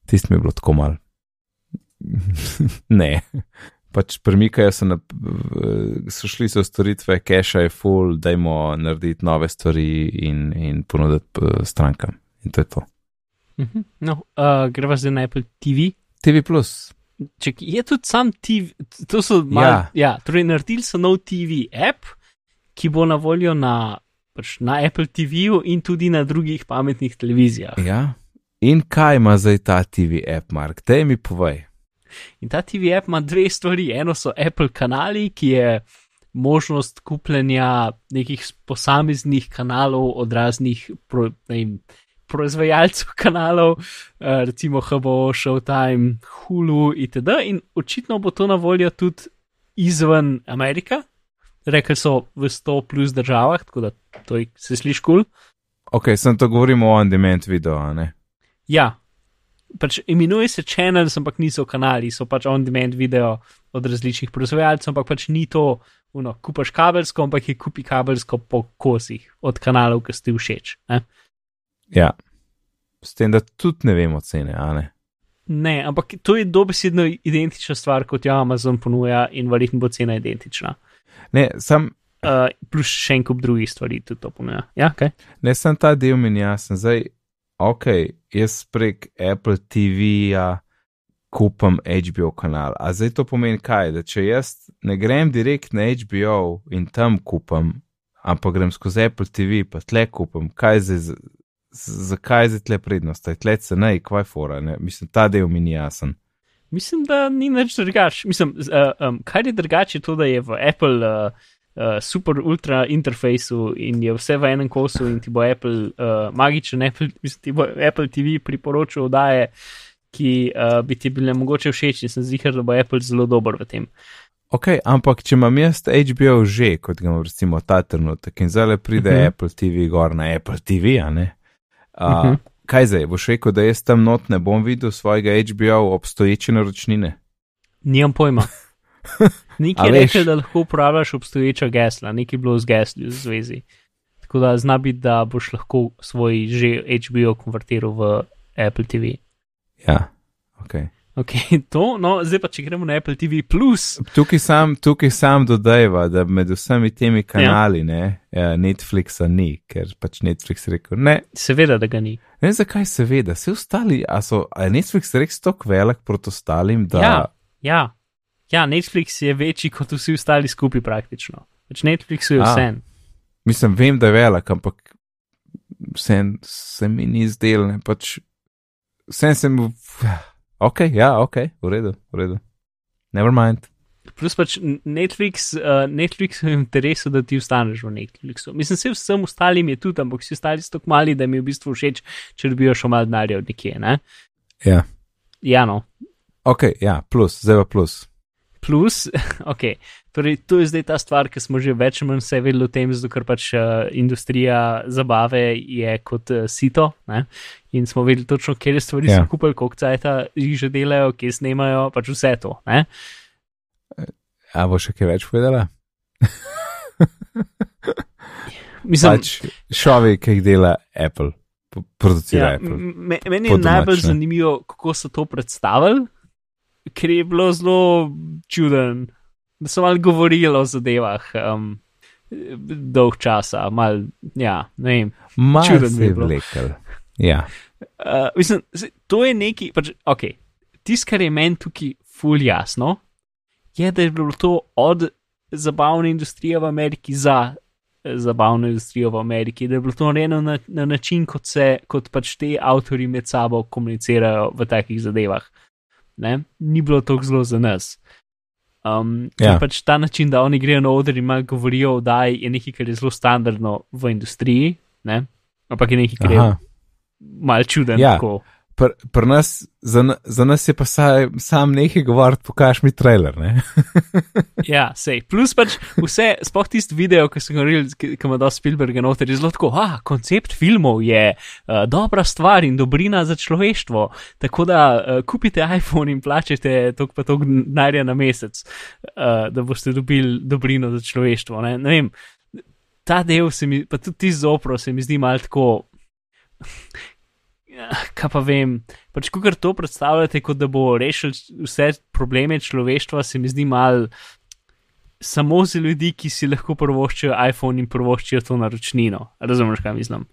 Tisti mi je bilo tako mal. *laughs* ne. Pač premikajo se, na, so šli so storitve, cache je full, dajmo narediti nove stvari in, in ponuditi strankam. In to je to. Mhm. No, uh, greva zdaj na Apple TV. TV Plus. Ček, je tudi sam TV, to so mal, Ja. ja. ja, torej naredili so nov TV app, ki bo na voljo na, pač na Apple TV-ju in tudi na drugih pametnih televizijah. Ja. In kaj ima zdaj ta TV app, Mark? Dej mi povej. In ta TV app ima dve stvari. Eno so Apple kanali, ki je možnost kupljenja nekih posameznih kanalov od raznih pro, vem, proizvajalcev *laughs* kanalov, eh, recimo HBO, Showtime, Hulu itd. In očitno bo to na voljo tudi izven Amerike. Rekli so v 100 plus državah, tako da to je, se sliši kul. Cool. Ok, sem to govorimo o on-demand videu, a ne? Ja, pač imenuje se channels, ampak niso kanali, so pač on-demand video od različnih proizvajalcev, ampak pač ni to, uno, kupaš kabelsko, ampak je kupi kabelsko po kosih od kanalov, ki ste všeč. Ne? Ja. S tem, da tudi ne vemo cene, a ne? ne, ampak to je dobesedno identična stvar, kot jo Amazon ponuja in verjetno bo cena identična. Ne, sam, Uh, plus še en kup drugih stvari tudi to ponuja. Ja? Okay. ne sem ta del mi jasen. Zdaj, ok, jaz prek Apple TV-ja kupam HBO kanal. A zdaj to pomeni kaj? Da če jaz ne grem direkt na HBO in tam kupam, ampak grem skozi Apple TV, pa tle kupam, kaj zdaj, zakaj je zdaj tle prednost? Tle cenej, kvaj fora, ne? Mislim, ta del mi ni jasen. Mislim, da ni nič drugače. Mislim, uh, um, kar je drugače, je to, da je v Apple uh, uh, super ultra interfejsu in je vse v enem kosu in ti bo Apple, uh, magičen Apple, *laughs* mislim, ti bo Apple TV priporočil oddaje, ki uh, bi ti bile mogoče všeč in sem zihar, da bo Apple zelo dober v tem. Ok, ampak če imam jaz HBO že, kot ga imam recimo ta trenutek in zdaj pride uh Mhm. -huh. Apple TV gor na Apple TV, a ne? Uh, uh. -huh. Kaj zdaj, boš rekel, da jaz tam not ne bom videl svojega HBO obstoječe naročnine? Nimam pojma. *laughs* A je rekel, da lahko uporabljaš obstoječa gesla, nekaj bilo z gesli v zvezi. Tako da zna biti, da boš lahko svoj že HBO konvertiral v Apple TV. Ja, ok. Ok, *laughs* to, no, zdaj pa če gremo na Apple TV. Tukaj sam, tukaj sam dodajva, da med vsemi temi kanali, ja. ne, ja, Netflixa ni, ker pač Netflix rekel ne. Seveda, da ga ni. Ne vem, zakaj seveda, vse ostali, a so, a je Netflix res tako velik proti ostalim, da. Ja, ja. ja, Netflix je večji kot vsi ostali skupaj praktično. Pač Netflix je vse. Mislim, vem, da je velik, ampak vse se mi ni zdel, ne pač. Vse sem. Ok, ja, ok, v redu, v redu. Never mind. Plus pač Netflix, uh, Netflix je v interesu, da ti ostaneš v Netflixu. Mislim, vse vsem ostalim je tudi, ampak vsi ostali so tako mali, da mi je v bistvu všeč, če dobijo še malo denarja od nekje. Ne? Ja. Ja, no. Ok, ja, plus, zdaj pa plus plus, *laughs* ok, torej to je zdaj ta stvar, ki smo že več ali manj vse vedeli o tem, zato ker pač uh, industrija zabave je kot uh, sito. Ne? In smo vedeli točno, kje stvari yeah. so ja. kupili, koliko cajta jih že delajo, kje snemajo, pač vse to. Ne? A bo še kaj več povedala? *laughs* Mislim, pač šovi, ki jih dela Apple, producira ja, Apple. Meni je najbolj zanimivo, kako so to predstavili ker je bilo zelo čuden, da so malo govorili o zadevah. Um, Dolg časa, malo, ja, ne vem, malo čuden je bil. Ja. Uh, mislim, to je neki, pač, ok, tisto, kar je meni tukaj ful jasno, je, da je bilo to od zabavne industrije v Ameriki za eh, zabavno industrijo v Ameriki, da je bilo to narejeno na, na način, kot, se, kot pač te avtori med sabo komunicirajo v takih zadevah ne? ni bilo tako zelo za nas. Um, ja. pač ta način, da oni grejo na oder in govorijo o daj, je nekaj, kar je zelo standardno v industriji, ne? ampak je nekaj, kar je malo čuden. Ja pr, pr nas, za, za nas je pa saj, sam nekaj govoriti, pokaž mi trailer. *laughs* ja, sej. Plus pač vse, spoh tisti video, ki sem govoril, ki ima dosti Spielberga noter, je zelo tako, ah, koncept filmov je uh, dobra stvar in dobrina za človeštvo. Tako da uh, kupite iPhone in plačete tok pa tok denarja na mesec, uh, da boste dobili dobrino za človeštvo. Ne? Ne vem, ta del se mi, pa tudi ti zopro, se mi zdi malo tako. Ja, kaj pa vem, pač ko kar to predstavljate, kot da bo rešil vse probleme človeštva, se mi zdi mal samo za ljudi, ki si lahko prvoščijo iPhone in prvoščijo to naročnino. Razumeš, kaj mislim?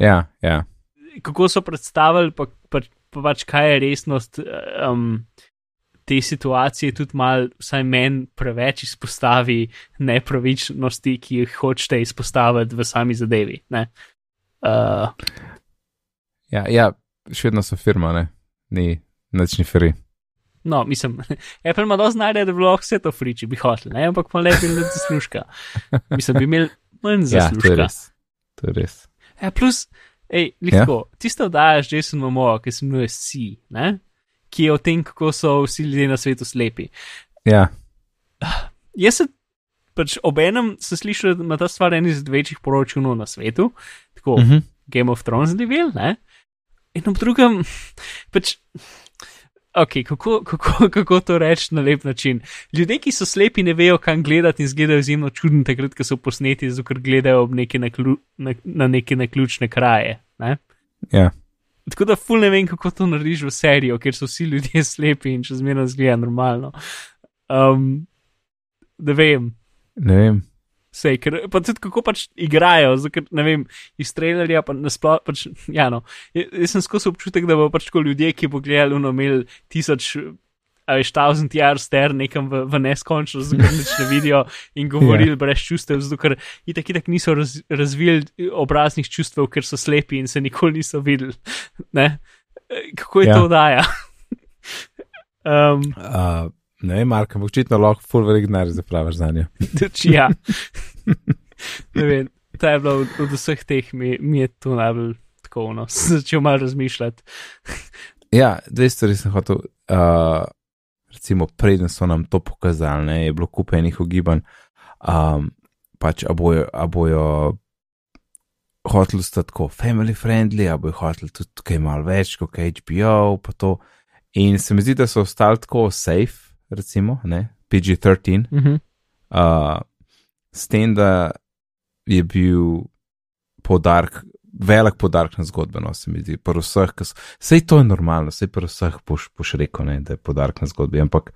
Ja, ja. Kako so predstavili, pa, pa, pa pač kaj je resnost um, te situacije, tudi mal, vsaj meni, preveč izpostavi nepravičnosti, ki jih hočete izpostaviti v sami zadevi. Uh, Ja, ja, še vedno so firma, ne? ni nočni fri. No, mislim, *laughs* Apple ima dosti znanja, da bi lahko vse to friči, bi hotel, ne? ampak pa lepi ljudi zaslužka. Mislim, bi imeli manj zaslužka. Ja, to je res. To je res. Ja, plus, hej, lahko, ja? tisto oddajaš Jason Momoa, ki se imenuje Si, ne? ki je o tem, kako so vsi ljudje na svetu slepi. Ja. Jaz se pač obenem sem slišal, da ima ta stvar en iz večjih poročunov na svetu, tako uh mhm. -huh. Game of Thrones, da bil, ne? In ob drugem, pač, okay, kako, kako, kako to reči na lep način. Ljudje, ki so slepi, ne vejo, kam gledati in zgledajo izjemno čudno, takrat, ko so posneti, zato ker gledajo neke naklu, na, na neke naključne kraje. Ne? Ja. Tako da, ful ne vem, kako to narediš v serijo, ker so vsi ljudje *laughs* slepi in če zmerno zgleda normalno. Um, da vem. Ne vem. Sej, ker pa tudi kako pač igrajo, ker, ne vem, iz trailerja pa nasploh, pač, ja, no. Jaz sem skozi občutek, da bo pač ko ljudje, ki bo gledali, no, imeli tisoč, veš, thousand years ter nekam v, v neskončno, zato nič ne vidijo in govorili yeah. Ja. brez čustev, zato ker itak, itak niso raz, razvili obraznih čustev, ker so slepi in se nikoli niso videli. Ne? Kako je yeah. Ja. to daja? *laughs* um, uh. Ne vem, Marko, očitno lahko full velik denar zapraviš za njo. *laughs* ja. ne vem, ta je bila od, od vseh teh, mi, mi je to najbolj tako, no, *laughs* začel malo razmišljati. ja, dve stvari sem hotel, uh, recimo, preden so nam to pokazali, ne, je bilo kupenih ugibanj, um, pač, a bojo, a bojo hoteli sta tako family friendly, a bojo hoteli tudi kaj malo več, kot HBO, pa to. In se mi zdi, da so ostali tako safe recimo, ne, PG-13, uh -huh. uh, s tem, da je bil podarek, velik podarek na zgodbe, no se mi zdi, pri vseh, so, sej to je normalno, sej pri vseh boš, boš rekel, ne, da je podarek na zgodbi, ampak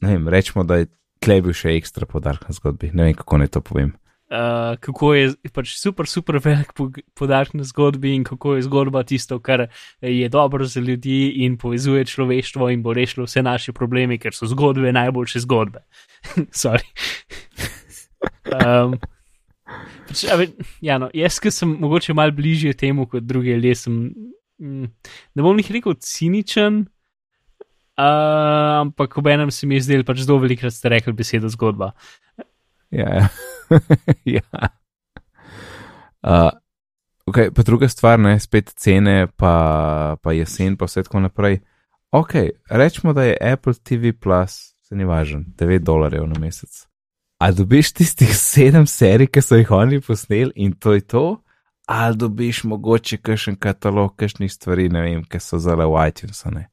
ne vem, rečemo, da je tle bil še ekstra podarek na zgodbi, ne vem, kako naj to povem. Uh, kako je pač super, super velik podatek na zgodbi in kako je zgodba tisto, kar je dobro za ljudi in povezuje človeštvo in bo rešilo vse naše probleme, ker so zgodbe najboljše zgodbe. *laughs* Sorry. um, pač, ja, no, jaz, ki sem mogoče malo bližje temu kot druge ljudje, sem mm, ne bom jih rekel ciničen, uh, ampak ob enem se mi je zdel, pač zelo velikrat ste rekli besedo zgodba. Ja, ja. *laughs* ja. Uh, okay, pa druga stvar, ne, spet cene, pa, pa jesen, pa vse tako naprej. Ok, rečemo, da je Apple TV Plus, se ni važen, 9 dolarjev na mesec. A dobiš tistih sedem serij, ki so jih oni posneli in to je to? Ali dobiš mogoče kakšen katalog, kakšnih stvari, ne vem, ki so zale v iTunesu, ne?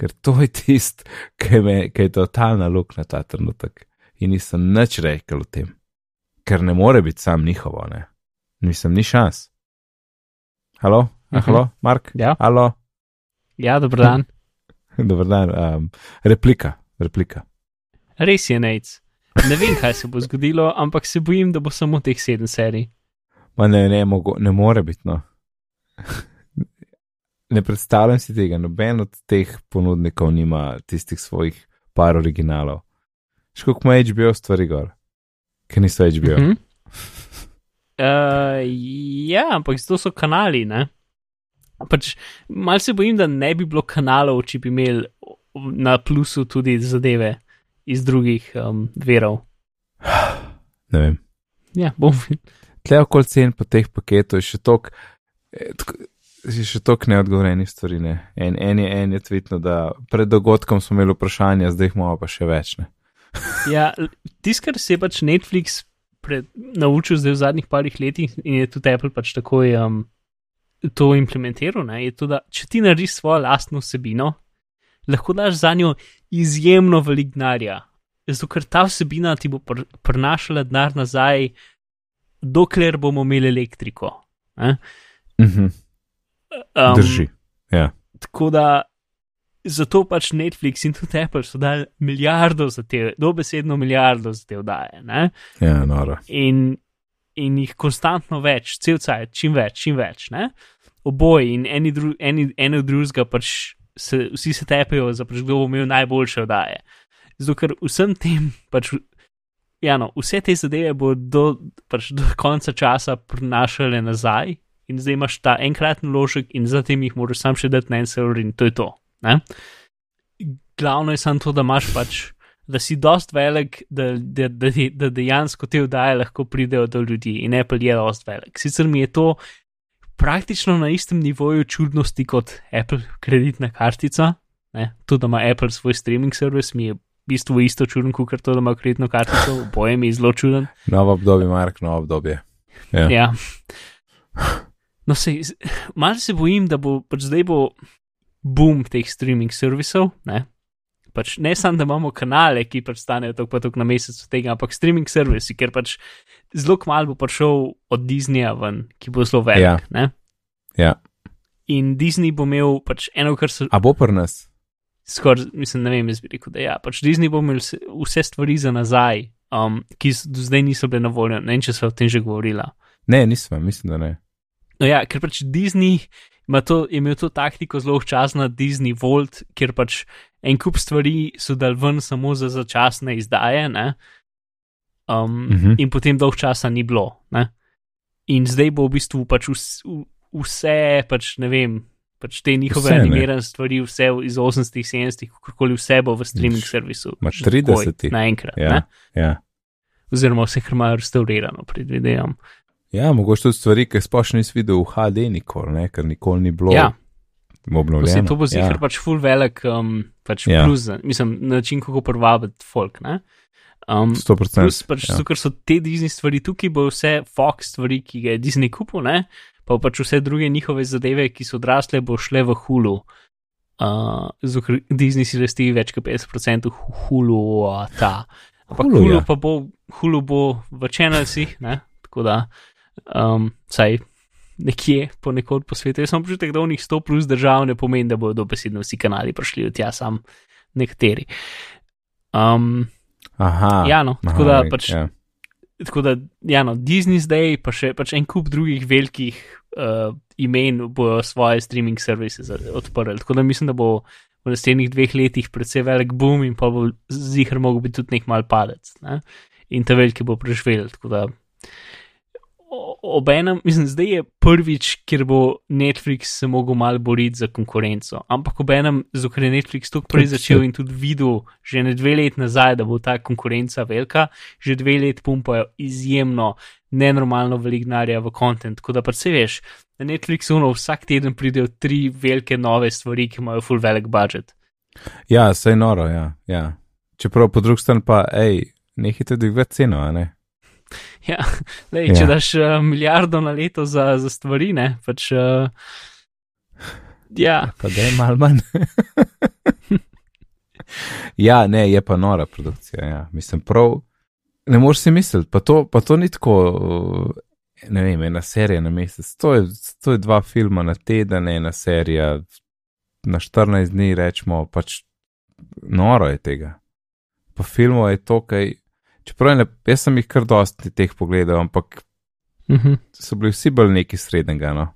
Ker to je tist, ki, me, ki je totalna luk na ta trenutek in nisem nič rekel o tem, ker ne more biti sam njihovo, ne. Nisem ni šans. Halo, uh -huh. halo, Mark? Ja. Halo. Ja, dobro dan. *laughs* dobro dan, um, replika, replika. Res je, nec. Ne vem, kaj se bo zgodilo, ampak se bojim, da bo samo teh sedem serij. Ma ne, ne, mogo, ne more biti, no. *laughs* ne predstavljam si tega, noben od teh ponudnikov nima tistih svojih par originalov. Škoda ima HBO stvari gor, ki niso HBO. Uh -huh. uh, ja, ampak to so kanali. Pač, mal se bojim, da ne bi bilo kanalov, če bi imeli na plusu tudi zadeve iz drugih um, verov. Ne vem. Ja, bom. Tle okoli cen po teh paketov je še tok. Je še toliko neodgovorjenih stvari. Ne? En, en je, en je tvitno, da pred dogodkom smo imeli vprašanja, zdaj jih imamo pa še več. Ne? Ja, tisto, kar se je pač Netflix pred, naučil zdaj v zadnjih parih letih in je tudi Apple pač takoj um, to implementiral, ne, je to, da če ti narediš svojo lastno vsebino, lahko daš za njo izjemno velik denarja. Zato, ker ta vsebina ti bo pr prinašala denar nazaj, dokler bomo imeli elektriko. Mm -hmm. um, Drži. Ja. Tako da zato pač Netflix in tudi Apple so dali milijardo za te, dobesedno milijardo za te vdaje. Ne? Ja, noro. In, in jih konstantno več, cel cajt, čim več, čim več. Ne? Oboji in eni, dru, eni, eni od drugega pač se, vsi se tepejo, za pač kdo bo imel najboljše vdaje. Zato ker vsem tem pač. Ja, no, vse te zadeve bo do, pač do konca časa prinašale nazaj, in zdaj imaš ta enkratni ložek, in zatem jih moraš sam še dati na en server, in to je to. Ne? Glavno je samo to, da imaš pač, da si dost velik, da, da, da, da dejansko te vdaje lahko pridejo do ljudi in Apple je dost velik. Sicer mi je to praktično na istem nivoju čudnosti kot Apple kreditna kartica, ne? to, da ima Apple svoj streaming servis, mi je v bistvu isto čuden, kot to, da ima kreditno kartico, *laughs* boje mi je zelo čuden. Novo obdobje, Mark, novo obdobje. Ja. ja. No, se, malo se bojim, da bo pač zdaj bo boom teh streaming servisov. Ne? Pač ne samo, da imamo kanale, ki pač stanejo tako pa tako na mesec od tega, ampak streaming servisi, ker pač zelo kmalo bo prišel od Disneyja ven, ki bo zelo velik. Ja. ja. In Disney bo imel pač eno, kar so. A bo pri nas? Skoraj, mislim, ne vem, jaz bi rekel, da ja. Pač Disney bo imel vse stvari za nazaj, um, ki do zdaj niso bile na voljo. Ne vem, če so o tem že govorila. Ne, nismo, mislim, da ne. No ja, ker pač Disney to, je imel to taktiko zelo včasno Disney Volt, kjer pač en kup stvari so dal ven samo za začasne izdaje, um, uh mhm. -huh. in potem dolg časa ni bilo. Ne? In zdaj bo v bistvu pač vse, vse pač ne vem. Pač te njihove vse, animirane stvari, vse iz 80-ih, 70-ih, kakorkoli vse bo v streaming servisu. Imaš 30 naenkrat. Ja, ja. Oziroma vse, kar imajo restaurirano, predvidevam. Ja, mogoče tudi stvari, ki sploh nisi videl v HD, nikoli, ne? ker nikoli ni bilo. Ja. Obnovljeno. To bo zihar ja. pač full velik, um, pač ja. plus, mislim, način, kako privabiti folk. Ne? Um, 100%. Plus, pač, ja. ker so te Disney stvari tukaj, bo vse Fox stvari, ki ga je Disney kupil, ne? pa pač vse druge njihove zadeve, ki so odrasle, bo šle v Hulu. Uh, Disney si rasti več kot 50% Hulu, uh, ta. Ampak Hulu, Hulu, ja. pa bo, Hulu bo v čenelsih, tako da Um, saj nekje ponekod po svetu. Jaz sem občutek, da v njih 100 plus držav ne pomeni, da bodo dobesedno vsi kanali prišli od tja, sam nekateri. Um, Aha. ja, no, tako da aha, pač. ja. Tako da, ja, no, Disney zdaj, pa še pač en kup drugih velikih uh, imen bojo svoje streaming servise za- odprli. Tako da mislim, da bo v naslednjih dveh letih predvsej velik boom in pa bo zihar mogel biti tudi nek mal padec. Ne? In te velike bo preživel. Tako da, obenem, *laughs* mislim, zdaj je prvič, kjer bo Netflix se mogel mal boriti za konkurenco. Ampak obenem, ker je Netflix tako prej začel in tudi videl, že ne dve leti nazaj, da bo ta konkurenca velika, že dve leti pumpajo izjemno, nenormalno velik denarja v kontent. Tako da pa se veš, na Netflixu no, vsak teden pridejo tri velike nove stvari, ki imajo full velik budget. ja, saj noro, ja. ja. Čeprav po drugi strani pa, hej, nehite dvigati ceno, a ne? Ja, lej, če Ja. daš uh, milijardo na leto za, za stvari, ne pač. Uh, ja, Pa da je mal manj. *laughs* ja, ne, je pa nora produkcija. Ja. Mislim, prav. Ne moreš si misliti, pa to, pa to ni tako, ne vem, ena serija na mesec. To je, to je dva filma na teden, ena serija na 14 dni, rečemo, pač noro je tega. Pa filmov je to, kaj. Čeprav ne, jaz sem jih kar dosti teh pogledal, ampak uh -huh. so bili vsi bolj neki srednjega. No?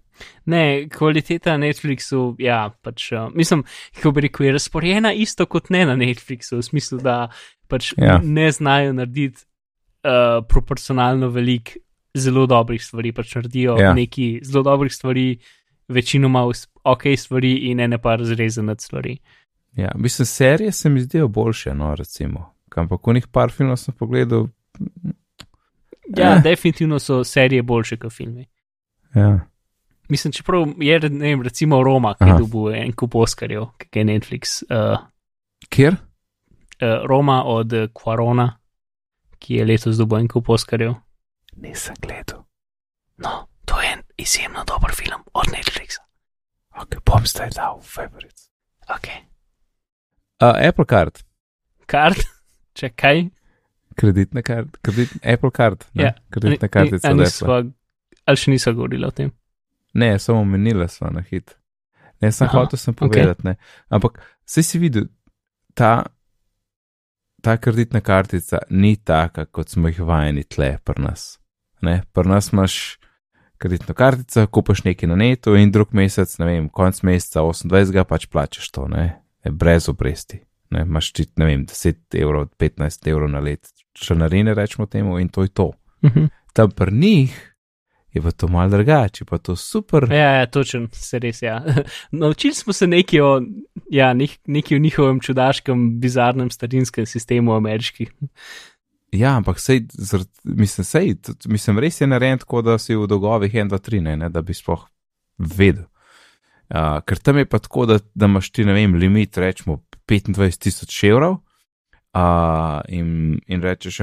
Ne, kvaliteta na Netflixu, ja, pač, uh, mislim, kako bi rekel, je razporejena isto kot ne na Netflixu, v smislu, da pač Ja. ne znajo narediti uh, proporcionalno velik zelo dobrih stvari, pač naredijo Ja. neki zelo dobrih stvari, večinoma ok stvari in ene pa razrezane stvari. Ja, mislim, serije se mi zdijo boljše, no, recimo. Ampak v njih par filmov sem pogledal. Ja, Eh. eh. definitivno so serije boljše kot filmi. Ja. Mislim, čeprav je, ne vem, recimo Roma, ki je dobil en kup Oscarjev, ki je Netflix. Uh, Kjer? uh, Roma od Quarona, ki je letos dobil en kup Oscarjev. Nisem gledal. No, to je en izjemno dober film od Netflixa. Ok, bom zdaj dal favorites. Ok, Uh, Apple Card, kart, če kaj. kreditna kartica, kredit, Apple Card, ne, Ja. kreditna kartica. od Apple. Ali še niso govorili o tem? Ne, samo menila sva na hit. Ne, sem Aha, hotel sem povedati, ne. Ampak vse si videl, ta, ta kreditna kartica ni taka, kot smo jih vajeni tle pri nas. Ne, pri nas imaš kreditno kartico, kupaš nekaj na netu in drug mesec, ne vem, konc meseca 28. pač plačeš to, ne, ne brez obresti. Ne, imaš ti, ne vem, 10 evrov, 15 evrov na let, članarine rečemo temu in to je to. Uh -huh. Tam pri njih je pa to mal drugače, pa to super. Ja, ja, točen, se res, ja. *laughs* Naučili smo se nekaj o, ja, nek, nekaj o njihovem čudaškem, bizarnem starinskem sistemu ameriški. Ja, ampak sej, zr, mislim, sej, tudi- mislim, res je narejen tako, da si v dolgovih 1, 2, 3, ne, ne, da bi sploh vedel. Uh, ker tam je pa tako, da, da imaš ti, ne vem, limit, rečemo 25 tisoč evrov uh, in, in rečeš,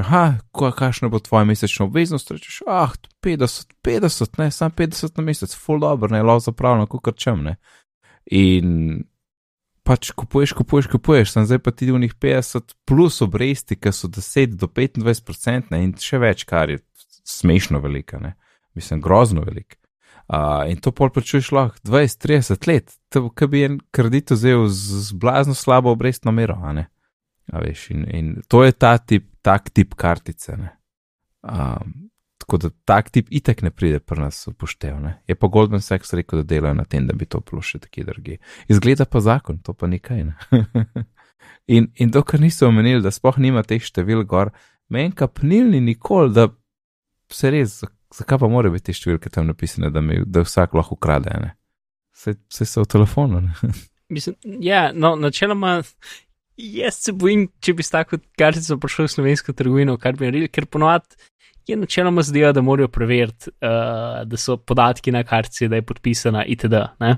ko- kakšna bo tvoja mesečna obveznost, rečeš, ah, 50, 50, ne, sam 50 na mesec, full dobro, ne, lo zapravljeno, kot čem, ne. In pač kupuješ, kupuješ, kupuješ, sem zdaj pa ti v njih 50 plus obresti, ki so 10 do 25 procentne in še več, kar je smešno velika, ne. Mislim, grozno velik. Uh, in to pol plačuješ lahko 20-30 let, ki bi en kredit vzel z, z blazno slabo obrestno mero, a. A veš, in, in to je ta tip, tak tip kartice, ne. Um, tako da tak tip itek ne pride pri nas upoštev, ne. Je pa Goldman Sachs rekel, da delajo na tem, da bi to bilo še tako dragi. Izgleda pa zakon, to pa nekaj, ne. *laughs* in, in dokler niso omenili, da sploh nima teh števil gor, meni kapnilni nikoli, da se res, zakaj pa mora biti te številke tam napisane, da, mi, da vsak lahko ukrade, ne. Vse, vse so v telefonu, ne. *laughs* Mislim, ja, no, načeloma, jaz se bojim, če bi s tako kartico prišel v slovensko trgovino, kar bi naredili, ker ponovadi je načeloma zdaj, da morajo preveriti, uh, da so podatki na kartici, da je podpisana itd. Ne?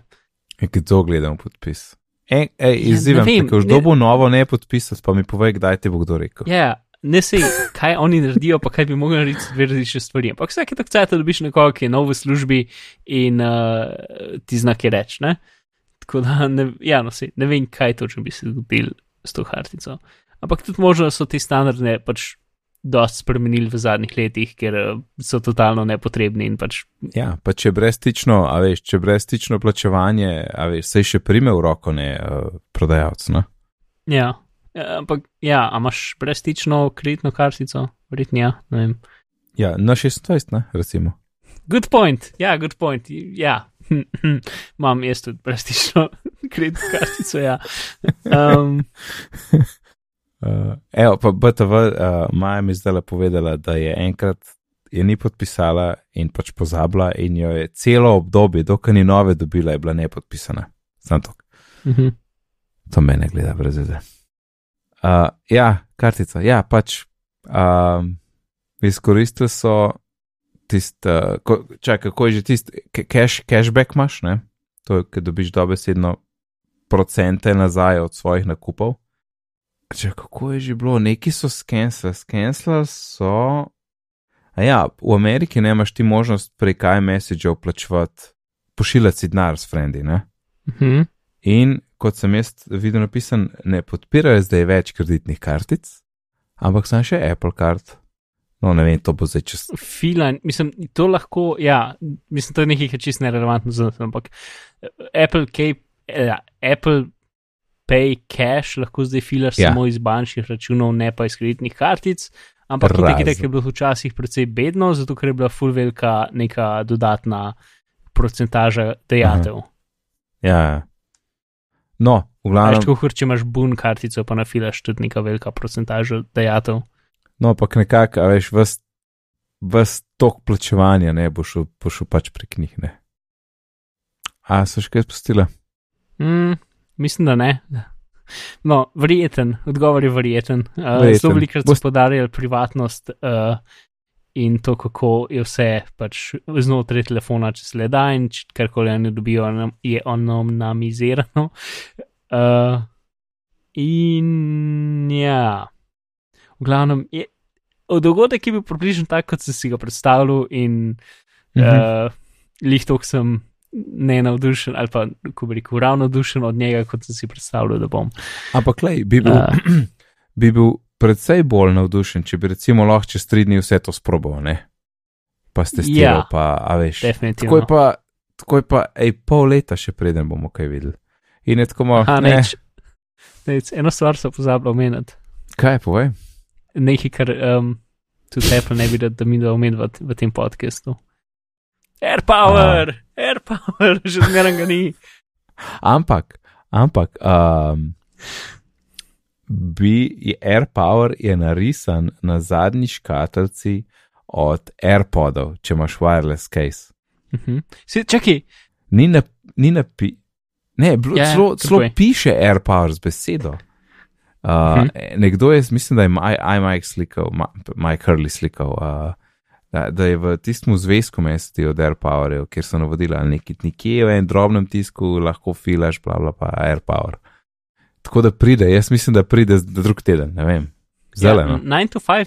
In kdo gledam podpis? Ej, ej, Ja, izzivam te, vem, ko už ne- dobo novo ne podpisati, pa mi povej, kdaj ti bo kdo rekel. Ja, ne sej, kaj oni naredijo, pa kaj bi mogli narediti dve različne stvari. Ampak vsake tako cajt dobiš nekoga, ki je nov v službi in uh, ti znak je reč. Ne? Tako da, ne, ja, no, sej, ne vem, kaj točno bi se zgodil s to kartico. Ampak tudi možno so te standardne, pač dosti spremenili v zadnjih letih, ker uh, so totalno nepotrebni in pač. Ja, pa če brezstično, a veš, če brezstično plačevanje, a veš, se še prime v roko, ne uh, prodajalec. No? Ja, ampak ja, a imaš brezstično kreditno kartico? Verjetno ja, ne vem. Ja, na 26, ne, recimo. Good point, ja, good point, ja. *laughs* Imam jaz tudi brezstično *laughs* kreditno kartico, ja. Um, Uh, *laughs* evo, pa BTV, uh, Maja mi zdaj povedala, da je enkrat je ni podpisala in pač pozabila, in jo je celo obdobje, dokaj ni nove dobila, je bila nepodpisana. Sam to. uh -huh. To me ne gleda, brez veze. Uh, ja, kartica, ja, pač. Um, izkoristili so tisti, uh, čakaj, kako je že tisti, cash, cashback imaš, ne? To je, ki dobiš dobesedno procente nazaj od svojih nakupov. Če kako je že bilo, neki so skenslali, skenslali so. A ja, v Ameriki nemaš ti možnost prek iMessage plačevati, pošiljati si denar s frendi, ne? Uh -huh. In kot sem jaz videl napisan, ne podpirajo zdaj več kreditnih kartic, ampak sem še Apple Card. No, ne vem, to bo zdaj čez. Filan, mislim, to lahko, ja, mislim, to je nekaj, kar čist nerelevantno za nas, ampak Apple, Cape, eh, Apple Pay Cash lahko zdaj filaš Ja. ja. samo iz bančnih računov, ne pa iz kreditnih kartic. Ampak Razen. nekaj, kar je bilo včasih precej bedno, zato ker je bila full velika neka dodatna procentaža dejatev. Ja, ja. No, v Veš, glavnem, kako če imaš bun kartico, pa nafilaš tudi neka velika procentaža dejatev. no, ampak nekako, a veš, ves, ves tok plačevanja ne bo šel, bo šel pač prek njih, ne. A so še kaj spustile? Mm, mislim, da ne. No, verjeten, odgovor je verjeten. Uh, Verjeten. Zelo velikrat so Bost- podarjali privatnost uh, in to, kako je vse pač znotraj telefona, če se le da in karkoli oni dobijo, je anonimizirano. Uh, *laughs* in ja, v glavnem, je, dogodek je bil približno tak, kot sem si ga predstavljal, in Mhm. uh, lihtok sem ne navdušen, ali pa, ko bi rekel, ravno navdušen od njega, kot sem si predstavljal, da bom. Ampak, lej, bi bil, Uh, *clears throat* bi bil predvsej bolj navdušen, če bi recimo lahko čez tri dni vse to sprobil, ne? Pa ste stirali, Ja. pa, a veš. definitivno. Tako je pa, tako je pa, ej, pol leta še preden bomo kaj videli. In je tako malo, Aha, ne, neč, neč, eno stvar so pozabili omeniti. kaj povej? Nekaj, kar um, tudi Apple ne bi rad, da mi da omeniti v, v tem podkastu. AirPower, AirPower, *laughs* že zmeraj ga ni. Ampak, ampak, um, bi je AirPower je narisan na zadnji škatlici od AirPodov, če imaš wireless case. Uh -huh. Se, čakaj, Ni na, ni na pi, ne, bilo, Ja, ja, ja, celo, celo piše AirPower z besedo. Uh, Mhm. Nekdo je, mislim, da je iMike slikal, Mike Hurley slikal, uh, da, da je v tistem zvezku mesti od AirPowerjev, kjer so navodila neki nekje v enem drobnem tisku, lahko filaš, bla bla pa AirPower. Tako da pride, jaz mislim, da pride drug teden, ne vem. Zeleno. Ja, 9 to 5,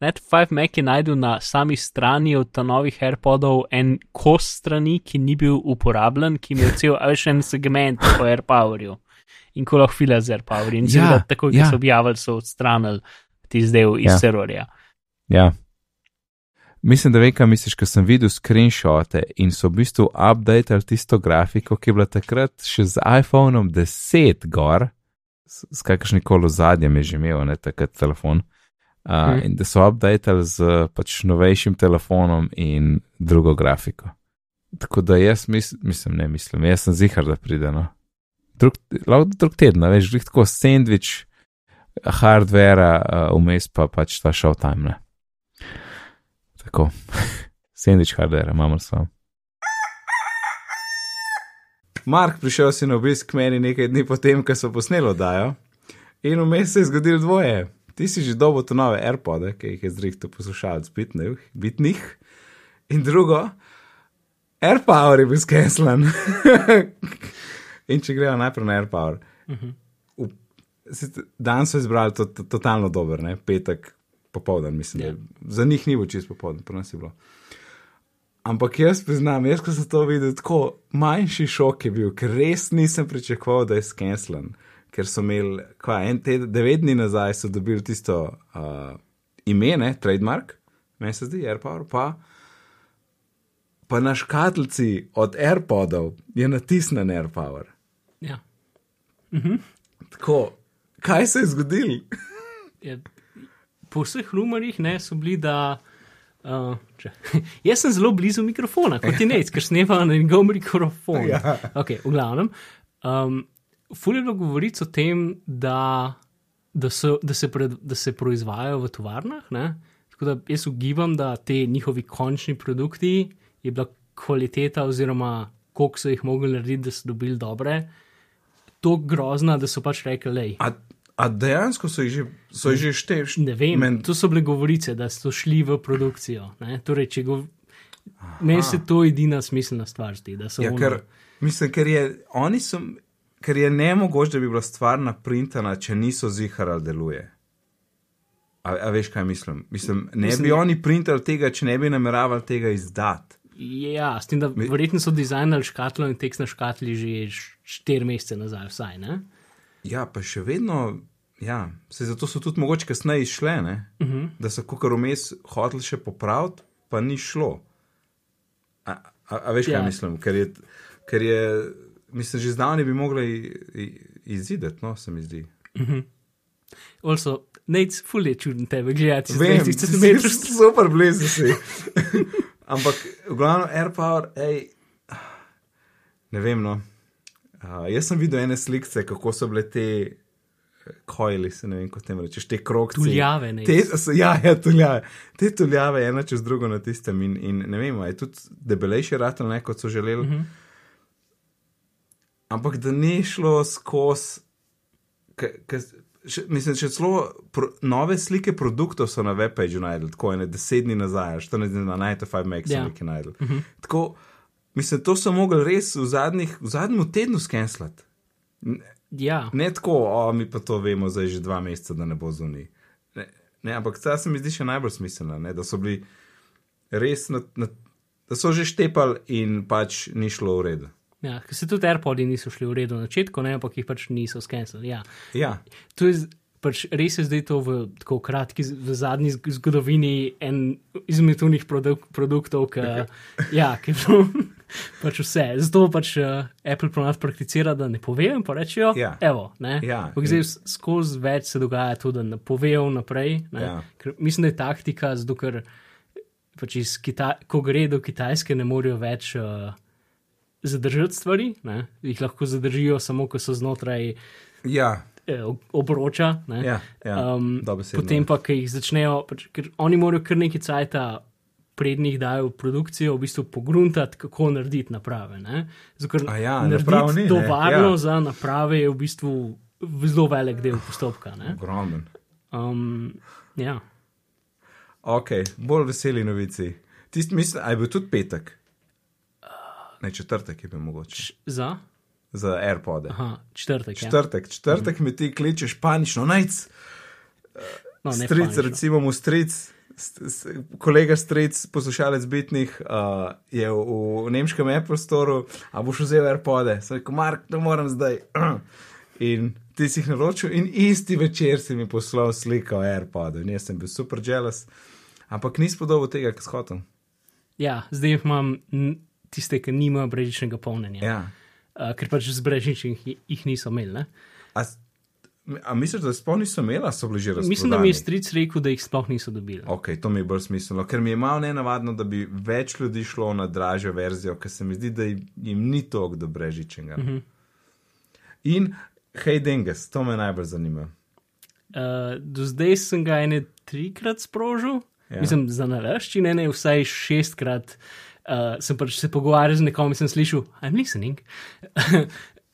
9 *laughs* to 5 Mac je najdel na sami strani od ta novih AirPodov en kos strani, ki ni bil uporabljen, ki je cel, a veš, en segment po AirPowerju. In ko lahko fila z AirPowerjem. Ja, ja, tako, ki ja. so objavili, so odstranili ti zdaj iz ja. serverja. Ja. Mislim, da vem, kaj misliš, ker sem videl screenshote in so v bistvu updatali tisto grafiko, ki je bila takrat še z iPhonom 10 gor, s, s kakršnim koli zadnjem je že imel, ne takrat telefon. Uh, Mhm. In da so updatali z pač novejšim telefonom in drugo grafiko. Tako da jaz mis, mislim, ne mislim, jaz sem zihar, da pride. No. Drug, drug teden, veš, glih tako sandvič, hardvera, uh, vmes pa pač ta showtime. Ne. Tako, sandvič *laughs* hardvera, imamo samo. Mark, prišel si na obisk k meni nekaj dni potem, ko so posneli oddajo, in vmes se je zgodilo dvoje. Ti si že dobo to nove AirPode, ki jih je zrihtel poslušalec bitnih, bitnih, in drugo, AirPower je bil skenslan. *laughs* in če gremo najprej na AirPower. V- sicer Dan so izbrali to, to, totalno dober, ne? petek popoldan, mislim. Ja. Yeah. Za njih ni bilo čisto popoldan, pri nas je bilo. Ampak jaz priznam, jaz ko sem to videl, tako manjši šok je bil, ker res nisem pričakoval, da je skenslan. Ker so imeli, kva, en teden, devet dni nazaj so dobili tisto uh, ime, ne, trademark, meni se zdi, AirPower, pa, pa na škatlici od AirPodov je natisnen AirPower. Ja. Tako, kaj se je zgodilo? Je, po vseh rumorjih ne, so bili, da. Uh, če, *laughs* jaz sem zelo blizu mikrofona, kot ti nec, ker snema na njegov mikrofon. Ja. Okay, v glavnem. Um, Fulje je bilo govoric o tem, da, da, so, da, se pred, da se proizvajajo v tovarnah. Ne? Tako da jaz ugibam, da te njihovi končni produkti je bila kvaliteta, oziroma koliko so jih mogli narediti, da so dobili dobre, tako grozna, da so pač rekli, lej. A, dejansko so jih že, so jih že števili? Ne vem, Men- to so bile govorice, da so šli v produkcijo. Ne? Torej, če go... Meni se to edina smiselna stvar zdi, Ja, ono- ker, mislim, ker je, oni so, ker je nemogoče, da bi bila stvar naprintana, če niso zihar ali deluje. A, a veš, kaj mislim? Mislim, ne Mislim- bi oni printali tega, če ne bi nameravali tega izdati. Ja, s tem, da verjetno so dizajnali škatlo in tekst na škatli že štiri mesece nazaj, vsaj. Ne? Ja, pa še vedno, ja, se zato so tudi mogoče kasneje izšle, ne? uh -huh. da so kukar vmes hoteli še popraviti, pa ni šlo. A, a, a veš, kaj Ja. mislim? Ker je, ker je, mislim, že zdavni bi mogli izideti, no, se mi zdi. Also, nec, ful je čuden tebe gledati, z Vem, 20 si- cm. si super blizu si. Ampak, v glavnem, AirPower, hej, ne vem, no. Uh, jaz sem videl ene slike, kako so bile te kojli, se ne vem, kot tem rečeš, te krokci. Tuljave, ne. Te, ja, ja, tuljave. Te tuljave, ena čez drugo na tistem in, in ne vem, je tudi debelejši ratel, ne, kot so želeli. Uh Mhm. -huh. Ampak da ni šlo skozi, mislim, še celo pro, nove slike produktov so na webpageu najdel, tako ene deset dni nazaj, 14 dni na 95 Max Ja. so nekaj najdel. Uh -huh. Tako, mislim, to so mogli res v, zadnjih, v zadnjem tednu skenslati. Ja, Ne tako, o, mi pa to vemo zdaj že dva meseca, da ne bo zunaj. Ne, ne, ampak ta se mi zdi še najbolj smiselna, ne, da so bili res, na, na, da so že štepali in pač ni šlo v redu. ja, ker se tudi AirPodi niso šli v redu na začetku, ampak jih pač niso skenirali. Ja. Ja, To je pač res je zdaj to v tako kratki, v zadnji zg- zgodovini en izmed unih produk, produktov, ki ja, je bilo *laughs* pač vse. Zato pač uh, Apple ponad prakticira, da ne povejo in pa rečejo, Ja. evo, ne. Ja. Ampak zdaj skozi več se dogaja to, da ne povejo naprej. Ne? Ja. Ker mislim, da je taktika, zato ker pač Kita ko gre do Kitajske, ne morejo več. Uh, Zadržati stvari, ne? jih lahko zadržijo, samo ko so znotraj ja, obroča. Ne? ja, ja um, dobesedno. potem pa, ki jih začnejo, pač, ker oni morajo kar nekaj cajta. Prednjih dajo v produkcijo, v bistvu pogruntati, kako narediti naprave. ne. Zato, ker ja, naprav ni, narediti to varno ja. za naprave je v bistvu zelo velik del postopka. ne. Ogromen. Um, ja. Ok, bolj veseli novici. Tisti, mislim, je bil tudi petek. Ne, četrtek je bil mogoče. Č- Za? Za AirPode. Aha, četrtek. Ja. Četrtek, četrtek mi ti kličeš panično, najc. No, Stric, panično. recimo mu stric, kolega stric, poslušalec bitnih, uh, je v, v nemškem Apple Store, a boš vzel AirPode. Sem rekel, Mark, ne morem zdaj. *clears throat* In ti si jih naročil, in isti večer si mi poslal sliko AirPod. In jaz sem bil super jealous, ampak nisi podoben tega, kar shotel. Ja, zdaj imam tiste, ki nimajo brežičnega polnjenja. Ja. Uh, ker pač z brežičnih jih- jih niso imeli. ne. A, a misliš, da sploh niso imeli, so bili že razprodani? Mislim, da mi je stric rekel, da jih sploh niso dobili. Ok, to mi je bolj smiselno, ker mi je malo nenavadno, da bi več ljudi šlo na dražjo verzijo, ker se mi zdi, da jim ni toliko do brežičenega. Mm -hmm. In hej, Denges, to me najbolj zanima. Uh, do zdaj sem ga ene trikrat sprožil, ja. mislim, za naraščine, ne vsaj šestkrat. Uh, sem pač se pogovarjal z nekom in sem slišal, I'm listening.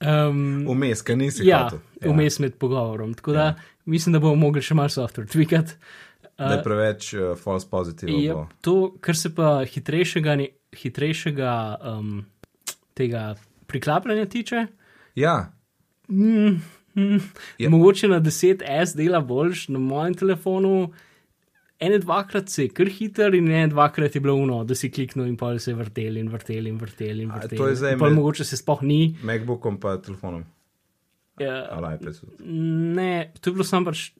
um, Vmes, kaj nisi ja, hotel. vmes med pogovorom. Tako da ja. mislim, da bomo mogli še malo software tweakati. Da je preveč uh, false positive. Je bo. to, kar se pa hitrejšega, ne- hitrejšega um, tega priklapljanja tiče. Ja, Mm, mm, Ja. ja. Mogoče na 10S dela boljš, na mojem telefonu. Ene dvakrat se je kar hiter, in ene dvakrat je bilo uno, da si kliknil in pa se je vrtel in vrtel in vrtel in A, vrtel. to je zdaj pol med- mogoče se sploh ni. MacBookom pa telefonom. Ja, Ali iPadu. ne, to je bilo samo pač.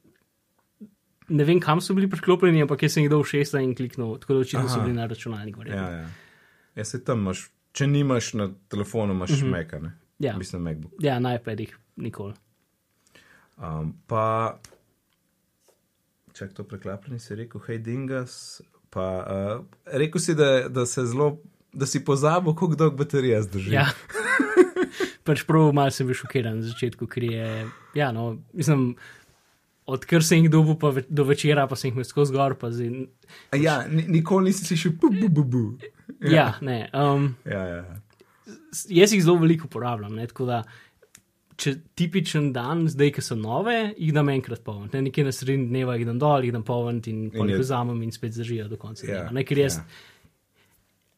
ne vem, kam so bili priklopljeni, ampak jaz sem jih dal v šesta in kliknil, tako da očitno so bili na računalnik. Ja, ja. ja, se tam imaš, če nimaš na telefonu, imaš uh -huh. Mac, ne? Ja. Mislim, MacBook. Ja, na iPadih nikoli. Um, pa, če to preklapljeni, si rekel, hej, dingas. Pa, uh, rekel si, da, da se zelo, da si pozabil, koliko dolg baterija zdrži. Ja. *laughs* pač prav malo sem bil šokiran na začetku, ker je, ja, no, mislim, odkar sem jih dobil pa ve, do večera, pa sem jih imel skozi gor, pa zdaj, A ja ni, nikoli nisi slišal, bu, bu, bu, bu. ja, ja ne. Um, Ja, ja, ja. jaz jih zelo veliko uporabljam. Ne, tako da, če tipičen dan, zdaj, ki so nove, jih dam enkrat poln. Ne, nekje na sredini dneva jih dam dol, jih dam poln in jih vzamem in spet zdržijo do konca Ja, dneva. Ne, ker jaz, ja.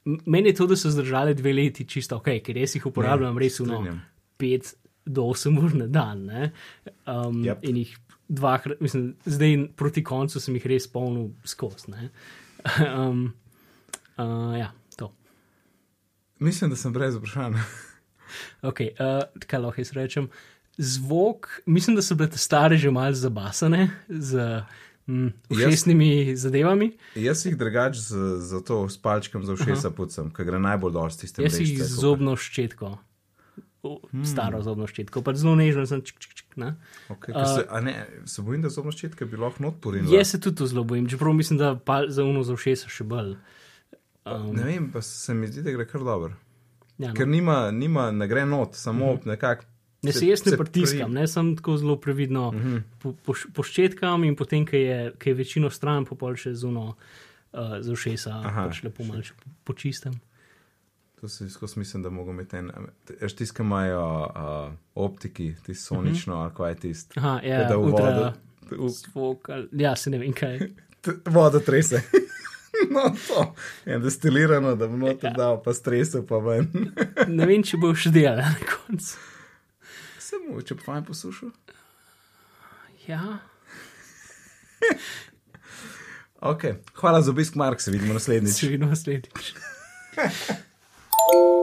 m- Meni je to, da so zdržali dve leti, čisto ok, ker res jih uporabljam Ja, res v strinjam. pet do osem ur na dan. Ne? Um, Yep. In jih dvakrat, mislim, zdaj proti koncu sem jih res polnil skozi. ne. *laughs* um, uh, ja, to. Mislim, da sem brez vprašanja. Ok, uh, kaj lahko jaz rečem. Zvok, mislim, da so bile te stare že malce zabasane z mm, ušesnimi zadevami. Jaz jih drugač z, z to s palčkom za ušesa pucam, ker gre najbolj dol s tistem. Jaz jih z zobno ščetko, hmm. staro zobno ščetko, pa zelo nežno sem čik, čik, čik, ne. Okay, ker se, a ne, se bojim, da zobna ščetka bi lahko not porinila. Jaz se tudi zelo bojim, čeprav mislim, da pa za uno za ušesa še bolj. Um, Ne vem, pa se mi zdi, da gre kar dobro. Ja, no. Ker nima, nima ne gre not, samo uh -huh. nekako. Ne se jaz ne pritiskam, pri- ne sem tako zelo previdno uh -huh. po, po, po ščetkam in potem, ki je, ki je večino stran, pa pol še zuno uh, za ušesa, pač lepo malo še po- počistem. To se skozi mislim, da mogo imeti en. Veš, tisti, ki imajo uh, optiki, ti sonično, uh -huh. ali kaj je tisti. Aha, ja, da v vodo. v- zvok, ali- ja, se ne vem kaj. *laughs* Voda trese. *laughs* No, to je destilirano, da bo noter ja. dal, pa strese pa ven. *laughs* Ne vem, če bo še delal na koncu. Se mu, če pa fajn poslušal. Ja, Ok, hvala za obisk, Mark, se vidimo naslednjič. se vidimo naslednjič. *laughs*